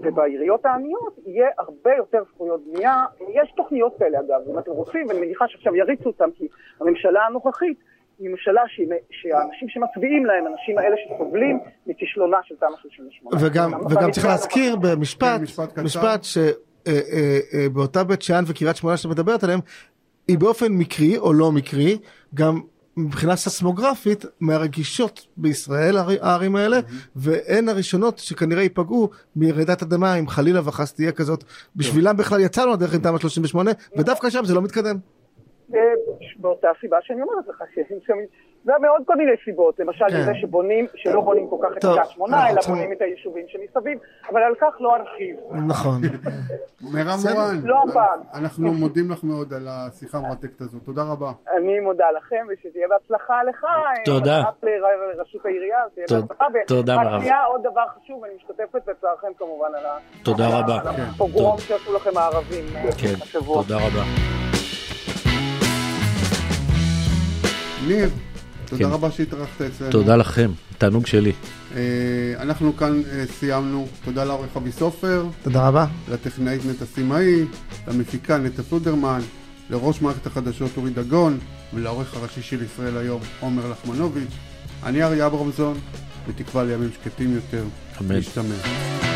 ובעיריות העניות יהיה הרבה יותר זכויות בנייה. יש תוכניות כאלה אגב, אם אתם רוצים, ואני מניחה שעכשיו יריצו אותם, כי הממשלה הנוכחית היא ממשלה שהאנשים שמצביעים להם, האנשים האלה שסובלים מכישלונה של תמ"א 38. וגם, וגם צריך להזכיר במשפט, כן, משפט שבאותה אה, אה, אה, בית שאן וקריית שמונה שאת מדברת עליהם, היא באופן מקרי או לא מקרי, גם מבחינה ססמוגרפית מהרגישות בישראל הערים האלה mm-hmm. והן הראשונות שכנראה ייפגעו מרעידת אדמה אם חלילה וחס תהיה כזאת בשבילם בכלל יצאנו לדרך עם תמ"א 38 ודווקא שם זה לא מתקדם. באותה סיבה שאני אומרת לך מעוד כל מיני סיבות, למשל כן. זה שבונים, שלא בונים כל כך את קריית שמונה, אלא בונים את היישובים שמסביב, אבל על כך לא ארחיב. נכון. מירב מורן, לא הפעם. אנחנו מודים לך מאוד על השיחה המרתקת הזאת, תודה רבה. אני מודה לכם, ושתהיה בהצלחה לך. תודה. לראשות העירייה, תהיה בהצלחה. תודה מירב. רק עוד דבר חשוב, אני משתתפת בצערכם כמובן על תודה רבה. הפוגרום שעשו לכם הערבים אה, כן. תודה רבה. ניר. תודה כן. רבה שהתארחת אצלנו. תודה לכם, תענוג שלי. אה, אנחנו כאן אה, סיימנו. תודה לעורך אבי סופר. תודה רבה. לטכנאית נטע סימאי, למפיקה נטע פלודרמן, לראש מערכת החדשות אורי דגון, ולעורך הראשי של ישראל היום עומר לחמנוביץ'. אני אריה אברמזון, בתקווה לימים שקטים יותר. אמן. להשתמע.